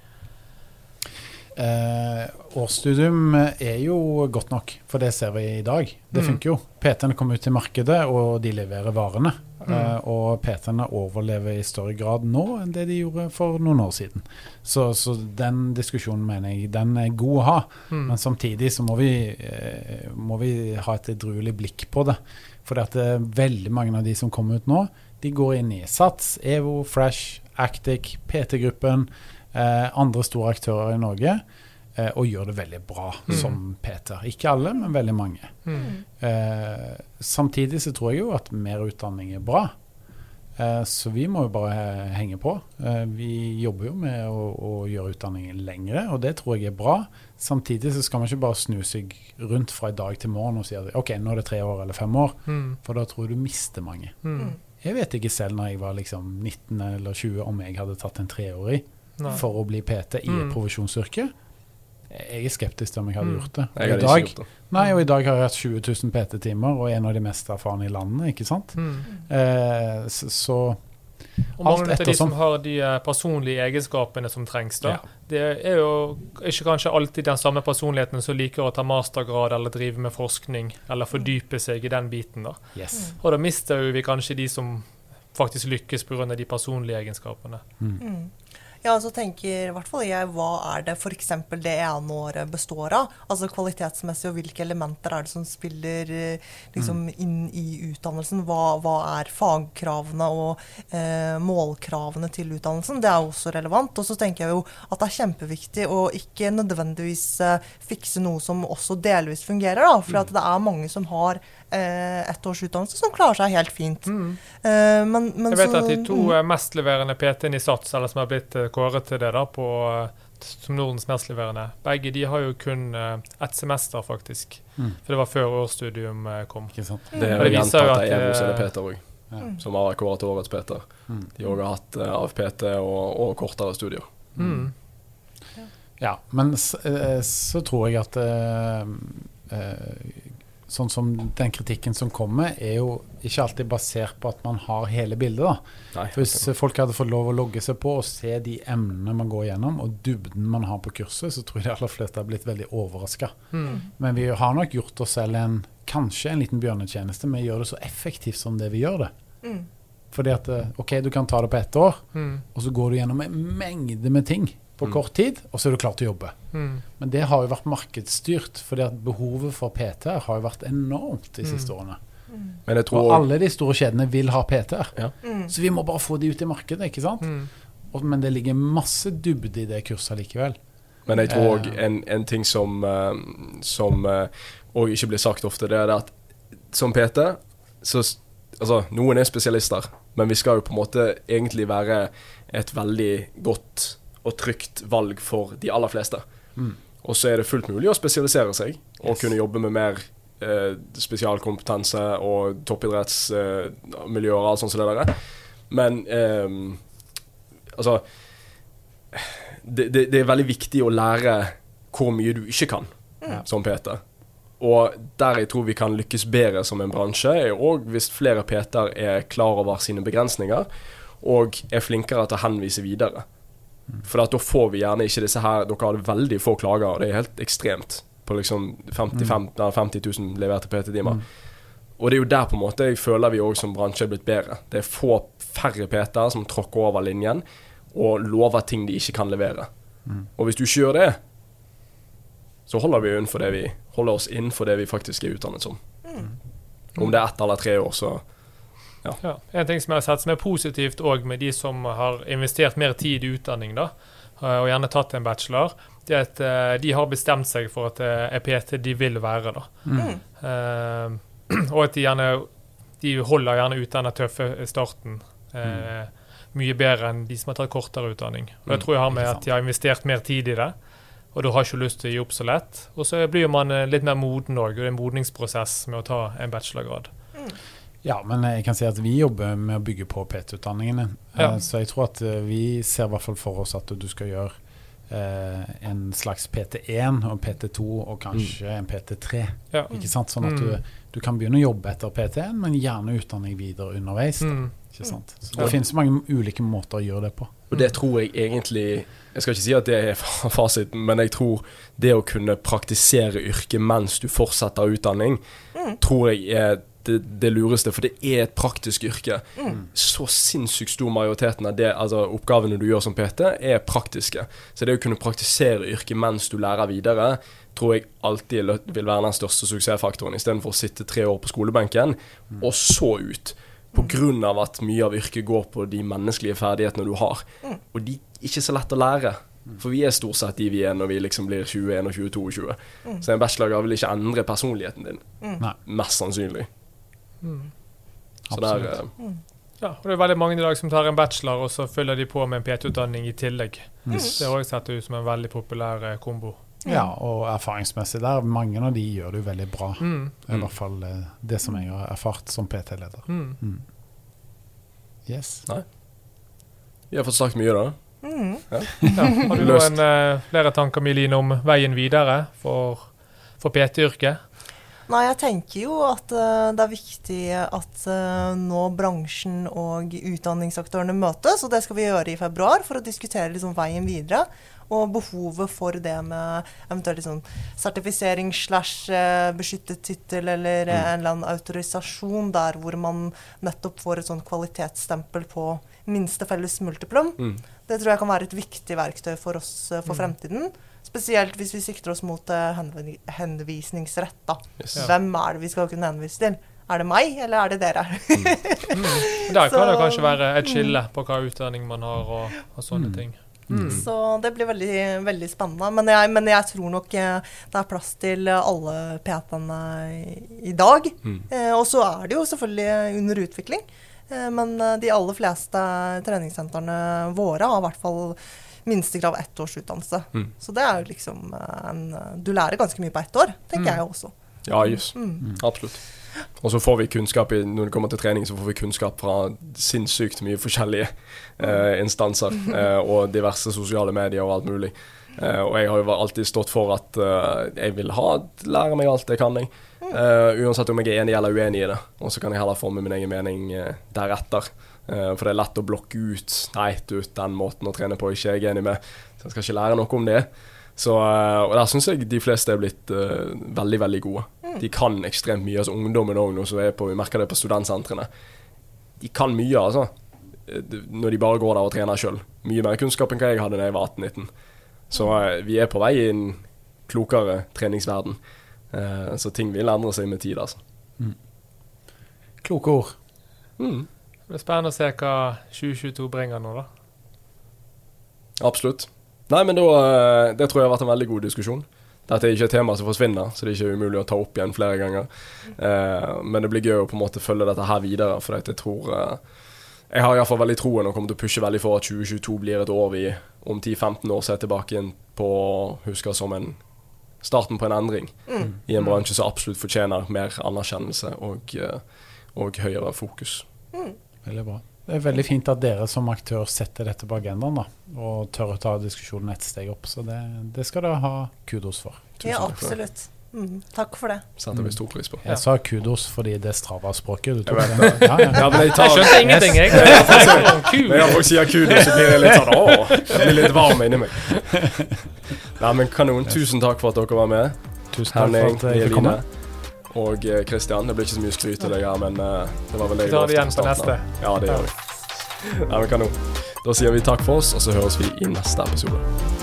Eh, årsstudium er jo godt nok, for det ser vi i dag. Det Mm. funker jo. PT-ene kommer ut til markedet, og de leverer varene. Mm. Eh, og PT-ene overlever i større grad nå enn det de gjorde for noen år siden. Så, så den diskusjonen mener jeg den er god å ha. Mm. Men samtidig så må vi, eh, må vi ha et edruelig blikk på det. For det er veldig mange av de som kommer ut nå, de går inn i Sats, EVO, Fresh, Actic, PT-gruppen, eh, andre store aktører i Norge, eh, og gjør det veldig bra Mm. som Peter. Ikke alle, men veldig mange. Mm. Eh, samtidig så tror jeg jo at mer utdanning er bra. Eh, så vi må jo bare henge på. Eh, vi jobber jo med å, å gjøre utdanningen lengre, og det tror jeg er bra. Samtidig så skal man ikke bare snu seg rundt fra i dag til morgen og si at OK, nå er det tre år eller fem år, Mm. for da tror jeg du mister mange. Mm. Jeg vet ikke selv når jeg var liksom 19 eller 20 om jeg hadde tatt en treårig Nei. for å bli PT i et provisjonsyrke. Jeg er skeptisk til om jeg hadde Mm. gjort det. Jeg Og i hadde dag, ikke gjort det. Nei, og i dag har jeg hatt 20 000 PT-timer og er en av de mest erfarne i landet, ikke sant? Mm. Eh, så, så Og mange av de som har de eh, personlige egenskapene som trengs, da, Ja. det er jo ikke kanskje alltid den samme personligheten som liker å ta mastergrad eller drive med forskning eller fordype seg i den biten. da. yes. Og da mister vi kanskje de som faktisk lykkes pga. de personlige egenskapene. Mm. Ja, så tenker i hvert fall jeg hva er det f.eks. det ene året består av? Altså kvalitetsmessig, og hvilke elementer er det som spiller eh, liksom inn i utdannelsen? Hva, hva er fagkravene og eh, målkravene til utdannelsen? Det er også relevant. Og så tenker jeg jo at det er kjempeviktig å ikke nødvendigvis eh, fikse noe som også delvis fungerer, da. For at det er mange som har eh, ett års utdannelse som klarer seg helt fint. Mm. Eh, men, men Jeg vet så- at de to mm. mestleverende PT-ene i Sats, eller som har blitt eh, kåret til det da, på, eh, som Nordens mestleverende, begge de har jo kun eh, ett semester, faktisk. Mm. For det var før årsstudium eh, kom. Ikke sant? Det er jo viser jo gjentatt at, av EVO sine eh, Peter òg, som har kåret til årets Peter. Mm. De har også hatt eh, AFPT og, og kortere studier. Mm. Ja, men s- eh, så tror jeg at eh, eh, Sånn som den kritikken som kommer, er jo ikke alltid basert på at man har hele bildet. da. Nei, For Hvis folk hadde fått lov å logge seg på og se de emnene man går gjennom, og dybden man har på kurset, så tror jeg de aller fleste har blitt veldig overraska. Mm. Men vi har nok gjort oss selv en kanskje en liten bjørnetjeneste med å gjøre det så effektivt som det vi gjør det. Mm. Fordi at eh, OK, du kan ta det på ett år, Mm. og så går du gjennom en mengde med ting på kort tid, og så er du klar til å jobbe. Mm. Men det har jo vært markedsstyrt, fordi behovet for PT-er har jo vært enormt de siste årene. Men jeg Og alle de store kjedene vil ha PT-er. Ja. Så vi må bare få de ut i markedet, ikke sant? Mm. Og, men det ligger masse dybde i det kurset likevel. Men jeg tror òg Eh. en, en ting som eh, Som eh, og ikke blir sagt ofte, det er at som PT så Altså, noen er spesialister, men vi skal jo på en måte egentlig være et veldig godt og trygt valg for de aller fleste. Mm. Og så er det fullt mulig å spesialisere seg og Yes. kunne jobbe med mer eh, spesialkompetanse og toppidrettsmiljøer og alt sånt som det der. Men eh, altså det, det, det er veldig viktig å lære hvor mye du ikke kan som PT. Og der jeg tror vi kan lykkes bedre som en bransje, er òg hvis flere PT-er er klar over sine begrensninger og er flinkere til å henvise videre. For at da får vi gjerne ikke disse her Dere har veldig få klager, og det er helt ekstremt. På liksom 55, nei, 50 000 leverte PT-timer. Og det er jo der på en måte jeg føler vi òg som bransje er blitt bedre. Det er få færre PT-er som tråkker over linjen og lover ting de ikke kan levere. Og hvis du ikke gjør det, så holder vi innenfor det vi holder oss innenfor det vi faktisk er utdannet som. Om det er ett eller tre år, så Ja. En ting som jeg har sett som er positivt òg med de som har investert mer tid i utdanning, da, eh, og gjerne tatt en bachelor, det er at eh, de har bestemt seg for at det er PT de vil være. da. Mm. Uh, og at de gjerne de holder gjerne ut denne tøffe starten eh, mye bedre enn de som har tatt kortere utdanning. Og Det Mm, tror jeg har med at de har investert mer tid i det, og du har ikke lyst til å gi opp så lett. Og så blir man litt mer moden òg, og det er en modningsprosess med å ta en bachelorgrad. Ja, men jeg kan si at vi jobber med å bygge på PT-utdanningene. Ja. Eh, Så jeg tror at eh, vi ser i hvert fall for oss at du skal gjøre eh, en slags PT1 og PT2 og kanskje en PT3. Ja. Ikke sant? Sånn at Mm. du, du kan begynne å jobbe etter PT1, men gjerne utdanning videre underveis. Da. Mm. Ikke sant? Så Ja. det finnes mange ulike måter å gjøre det på. Og det tror jeg egentlig Jeg skal ikke si at det er fa- fasiten, men jeg tror det å kunne praktisere yrket mens du fortsetter utdanning, tror jeg er det, det lureste. For det er et praktisk yrke. Så sinnssykt stor majoriteten av det, altså oppgavene du gjør som PT, er praktiske. Så det å kunne praktisere yrket mens du lærer videre, tror jeg alltid vil være den største suksessfaktoren, istedenfor å sitte tre år på skolebenken, og så ut. Av at mye av yrket går på de menneskelige ferdighetene du har. Og de er ikke så lett å lære. For vi er stort sett de vi er når vi liksom blir 21 og 22 20. Mm. Så en bachelorgrad vil ikke endre personligheten din. Nei. Mest sannsynlig. Mm. Så der, eh, Ja, og det er veldig mange i dag som tar en bachelor, og så følger de på med en PT-utdanning i tillegg. Yes. Det har også sett ut som en veldig populær eh, kombo. Ja, og erfaringsmessig der, mange av de gjør det jo veldig bra. Mm. I hvert fall eh, det som jeg har erfart som PT-leder. Mm. Yes. vi har fått sagt mye, da. Mm. Ja. Har du noen uh, flere tanker Miline, om veien videre for, for PT-yrket? Nei, jeg tenker jo at uh, det er viktig at uh, nå bransjen og utdanningsaktørene møtes, og det skal vi gjøre i februar for å diskutere liksom veien videre. Og behovet for det med eventuelt liksom sertifisering slash eh, beskyttet tittel eller mm. en eller annen autorisasjon der hvor man nettopp får et sånn kvalitetsstempel på minste felles multiplum. Mm. Det tror jeg kan være et viktig verktøy for oss for Mm. fremtiden. Spesielt hvis vi sikter oss mot eh, henvisningsrett. da. Yes. Ja. Hvem er det vi skal kunne henvise til? Er det meg, eller er det dere? Mm. Der kan det kanskje være et skille på hva utdanning man har, og, og sånne Mm. ting. Mm. Så det blir veldig, veldig spennende. Men jeg, men jeg tror nok eh, det er plass til alle PT-ene i, i dag. Mm. Eh, og så er det jo selvfølgelig under utvikling. Eh, men eh, de aller fleste treningssentrene våre har i hvert fall minstekrav ett års utdannelse. Mm. Så det er jo liksom eh, en Du lærer ganske mye på ett år, tenker Mm. jeg også. Ja, jøss. Mm. Absolutt. Og så får vi kunnskap i, når det kommer til trening, så får vi kunnskap fra sinnssykt mye forskjellige eh, instanser. Eh, og diverse sosiale medier og alt mulig. Eh, og jeg har jo alltid stått for at eh, jeg vil ha, lære meg alt jeg kan. Jeg. Eh, uansett om jeg er enig eller uenig i det. Og så kan jeg heller forme min egen mening eh, deretter. Eh, for det er lett å blokke ut Nei, du, den måten å trene på er ikke jeg enig med. Så jeg skal ikke lære noe om det. Så, eh, og der syns jeg de fleste er blitt uh, veldig, veldig gode. De kan ekstremt mye. altså Ungdommen òg, nå som er på, vi merker det på studentsentrene. De kan mye, altså. Når de bare går der og trener sjøl. mye mer kunnskap enn hva jeg hadde da jeg var 18-19. Så uh, vi er på vei i en klokere treningsverden. Uh, så ting vil endre seg med tid, altså. Kloke ord. Mm, Det blir spennende å se hva 2022 bringer nå, da. absolutt. Nei, men da eh, Det tror jeg har vært en veldig god diskusjon. Dette er ikke et tema som forsvinner, så det er ikke umulig å ta opp igjen flere ganger. Eh, men det blir gøy å på en måte følge dette her videre, for jeg tror eh, Jeg har iallfall veldig troen og kommer til å pushe veldig for at 2022 blir et år vi om 10-15 år ser tilbake inn på husker som en starten på en endring i en bransje som absolutt fortjener mer anerkjennelse og, eh, og høyere fokus. Veldig bra. Det er veldig fint at dere som aktør setter dette på agendaen da, og tør å ta diskusjonen et steg opp. Så det, det skal dere ha kudos for. Tusen Ja, takk for det. absolutt. Mm, takk for det. Setter vi stor pris på. Jeg sa kudos fordi det er Strava-språket. Du tok Jeg det. Ja, ja. Ja, jeg Jeg skjønte ingenting, jeg. Når jeg folk sier kudos, så blir jeg litt sånn Åh, jeg blir litt varm inni meg. Nei, men kanon. Tusen takk for at dere var med. Tusen takk Herning, for at jeg fikk komme. Og Kristian. Det blir ikke så mye skryt til deg her, men eh, det var vel det Vi jeg tar det igjen på neste. Ja, det gjør vi. Nei, men kanon. Da sier vi takk for oss, og så høres vi i neste episode.